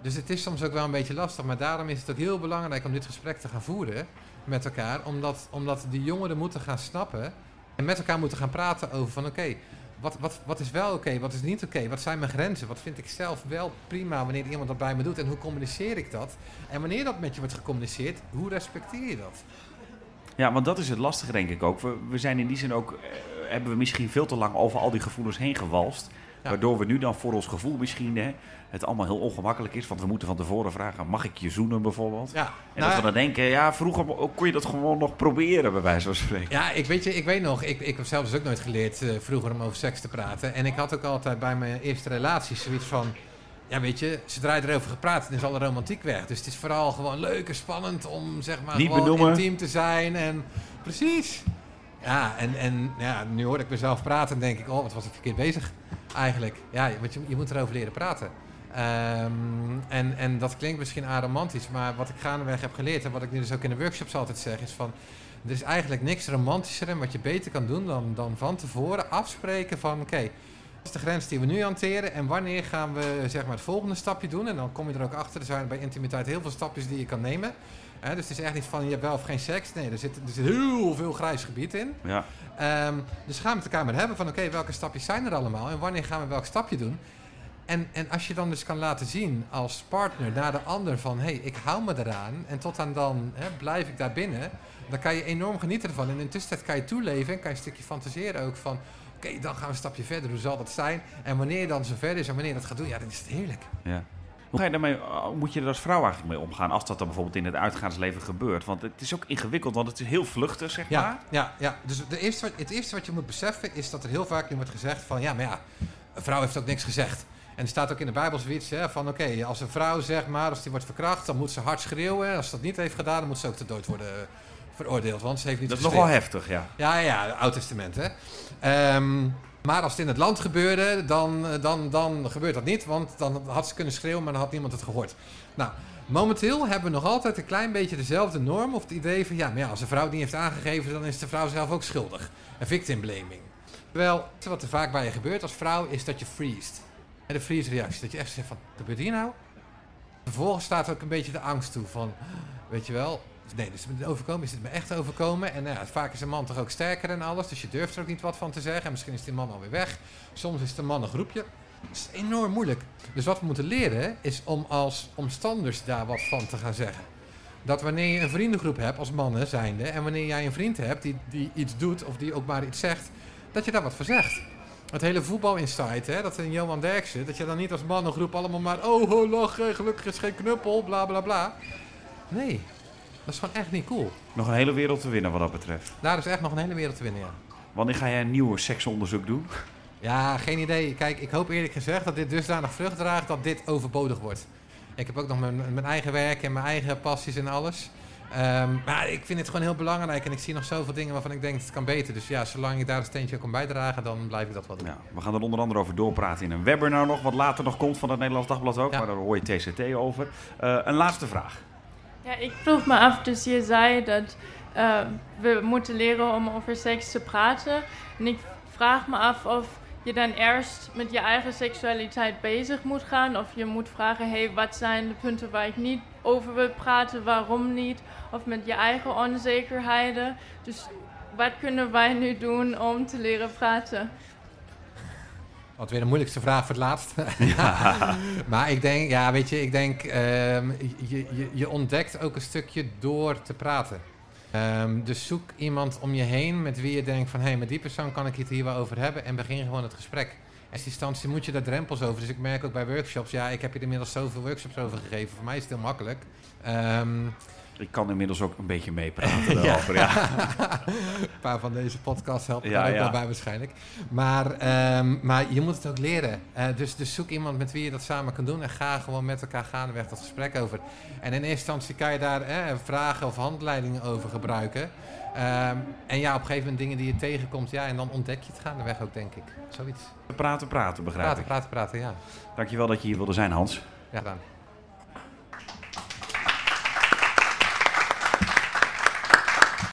Dus het is soms ook wel een beetje lastig. Maar daarom is het ook heel belangrijk om dit gesprek te gaan voeren met elkaar. Omdat, omdat die jongeren moeten gaan snappen en met elkaar moeten gaan praten over van oké, wat, wat, wat is wel oké, wat is niet oké? Wat zijn mijn grenzen? Wat vind ik zelf wel prima wanneer iemand dat bij me doet? En hoe communiceer ik dat? En wanneer dat met je wordt gecommuniceerd, hoe respecteer je dat? Ja, want dat is het lastige denk ik ook. We, we zijn in die zin ook, eh, hebben we misschien veel te lang over al die gevoelens heen gewalst. Ja. Waardoor we nu dan voor ons gevoel misschien hè, het allemaal heel ongemakkelijk is. Want we moeten van tevoren vragen, mag ik je zoenen bijvoorbeeld? Ja, En nou dat we dan denken, ja, vroeger kon je dat gewoon nog proberen, bij wijze van spreken. Ja, ik weet, je, ik weet nog, ik, ik heb zelf dus ook nooit geleerd eh, vroeger om over seks te praten. En ik had ook altijd bij mijn eerste relaties zoiets van... Ja, weet je, zodra je erover gepraat, dan is alle romantiek weg. Dus het is vooral gewoon leuk en spannend om zeg maar Niet gewoon benoemen. intiem te zijn. En precies. Ja, en, en ja, nu hoor ik mezelf praten en denk ik, oh, wat was ik verkeerd bezig eigenlijk. Ja, want je, je moet erover leren praten. Ehm, en, en dat klinkt misschien aromantisch, maar wat ik gaandeweg heb geleerd en wat ik nu dus ook in de workshops altijd zeg, is van er is eigenlijk niks romantischer en wat je beter kan doen dan, dan van tevoren afspreken van oké, wat is de grens die we nu hanteren en wanneer gaan we zeg maar, het volgende stapje doen. En dan kom je er ook achter, er zijn bij intimiteit heel veel stapjes die je kan nemen. Dus het is echt niet van je hebt wel of geen seks. Nee, er zit, er zit heel veel grijs gebied in. Ja. Ehm, dus ga met elkaar maar hebben van oké, welke stapjes zijn er allemaal en wanneer gaan we welk stapje doen. En, en als je dan dus kan laten zien als partner naar de ander van hé, hey, ik hou me eraan en tot aan dan hè, blijf ik daar binnen, dan kan je enorm genieten ervan. En in de tussentijd kan je toeleven en kan je een stukje fantaseren ook van oké, dan gaan we een stapje verder, hoe zal dat zijn? En wanneer je dan zo ver is en wanneer je dat gaat doen, ja, dan is het heerlijk. Ja. Hoe ga je daarmee, hoe moet je er als vrouw eigenlijk mee omgaan als dat dan bijvoorbeeld in het uitgaansleven gebeurt? Want het is ook ingewikkeld, want het is heel vluchtig, zeg maar. Ja, ja, dus de eerste, het eerste wat je moet beseffen is dat er heel vaak nu wordt gezegd van ja, maar ja, een vrouw heeft ook niks gezegd. En er staat ook in de Bijbel zoiets hè, van oké, als een vrouw zeg maar, als die wordt verkracht, dan moet ze hard schreeuwen. En als ze dat niet heeft gedaan, dan moet ze ook te dood worden veroordeeld, want ze heeft niet Dat is nogal heftig, ja. Ja, ja, Oud Testament, hè. Ehm, maar als het in het land gebeurde, dan, dan, dan gebeurt dat niet. Want dan had ze kunnen schreeuwen, maar dan had niemand het gehoord. Nou, momenteel hebben we nog altijd een klein beetje dezelfde norm. Of het idee van, ja, maar ja, als een vrouw niet heeft aangegeven, dan is de vrouw zelf ook schuldig. Een victim blaming. Terwijl, wat er vaak bij je gebeurt als vrouw, is dat je freest. En de freeze reactie. Dat je echt zegt van, wat gebeurt hier nou? Vervolgens staat ook een beetje de angst toe van, weet je wel, nee, dus het overkomen, is het me echt overkomen? En ja, vaak is een man toch ook sterker en alles, dus je durft er ook niet wat van te zeggen. En misschien is die man alweer weg. Soms is de man een groepje. Dat is enorm moeilijk. Dus wat we moeten leren, is om als omstanders daar wat van te gaan zeggen. Dat wanneer je een vriendengroep hebt als mannen zijnde, en wanneer jij een vriend hebt die, die iets doet of die ook maar iets zegt, dat je daar wat van zegt. Het hele voetbalinsight, hè, dat een Johan Derksen, dat je dan niet als mannengroep allemaal maar, oh, oh lachen, gelukkig is geen knuppel, bla bla bla. Nee, dat is gewoon echt niet cool. Nog een hele wereld te winnen wat dat betreft. Daar is echt nog een hele wereld te winnen, ja. Wanneer ga jij een nieuw seksonderzoek doen? Ja, geen idee. Kijk, ik hoop eerlijk gezegd dat dit dusdanig vrucht draagt dat dit overbodig wordt. Ik heb ook nog mijn, mijn eigen werk en mijn eigen passies en alles. Ehm, maar ik vind het gewoon heel belangrijk en ik zie nog zoveel dingen waarvan ik denk dat het kan beter. Dus ja, zolang ik daar een steentje aan kan bijdragen, dan blijf ik dat wel doen. Ja, we gaan er onder andere over doorpraten in een webinar nog, wat later nog komt van het Nederlands Dagblad ook. Ja. Maar daar hoor je TCT over. Eh, een laatste vraag. Ja, ik vroeg me af, dus je zei dat eh, we moeten leren om over seks te praten. En ik vraag me af of je dan eerst met je eigen seksualiteit bezig moet gaan. Of je moet vragen, hey, wat zijn de punten waar ik niet over wil praten, waarom niet? Of met je eigen onzekerheden. Dus wat kunnen wij nu doen om te leren praten? Wat weer de moeilijkste vraag voor het laatst. maar ik denk, ja, weet je, ik denk, ehm, je, je, je ontdekt ook een stukje door te praten. Ehm, dus zoek iemand om je heen met wie je denkt van, hé, hey, met die persoon kan ik het hier wel over hebben en begin gewoon het gesprek. In eerste instantie moet je daar drempels over. Dus ik merk ook bij workshops, ja, ik heb hier inmiddels zoveel workshops over gegeven. Voor mij is het heel makkelijk. Ehm, Ik kan inmiddels ook een beetje meepraten erover. ja. een paar van deze podcasts helpen daar ook wel bij waarschijnlijk. Maar, ehm, maar je moet het ook leren. Eh, dus, dus zoek iemand met wie je dat samen kan doen en ga gewoon met elkaar gaandeweg dat gesprek over. En in eerste instantie kan je daar eh, vragen of handleidingen over gebruiken. Ehm, en ja, op een gegeven moment dingen die je tegenkomt, ja, en dan ontdek je het gaandeweg ook, denk ik. Zoiets. Praten, praten, begrijp Praten, ik. praten, praten, ja. Dankjewel dat je hier wilde zijn, Hans. Ja, gedaan.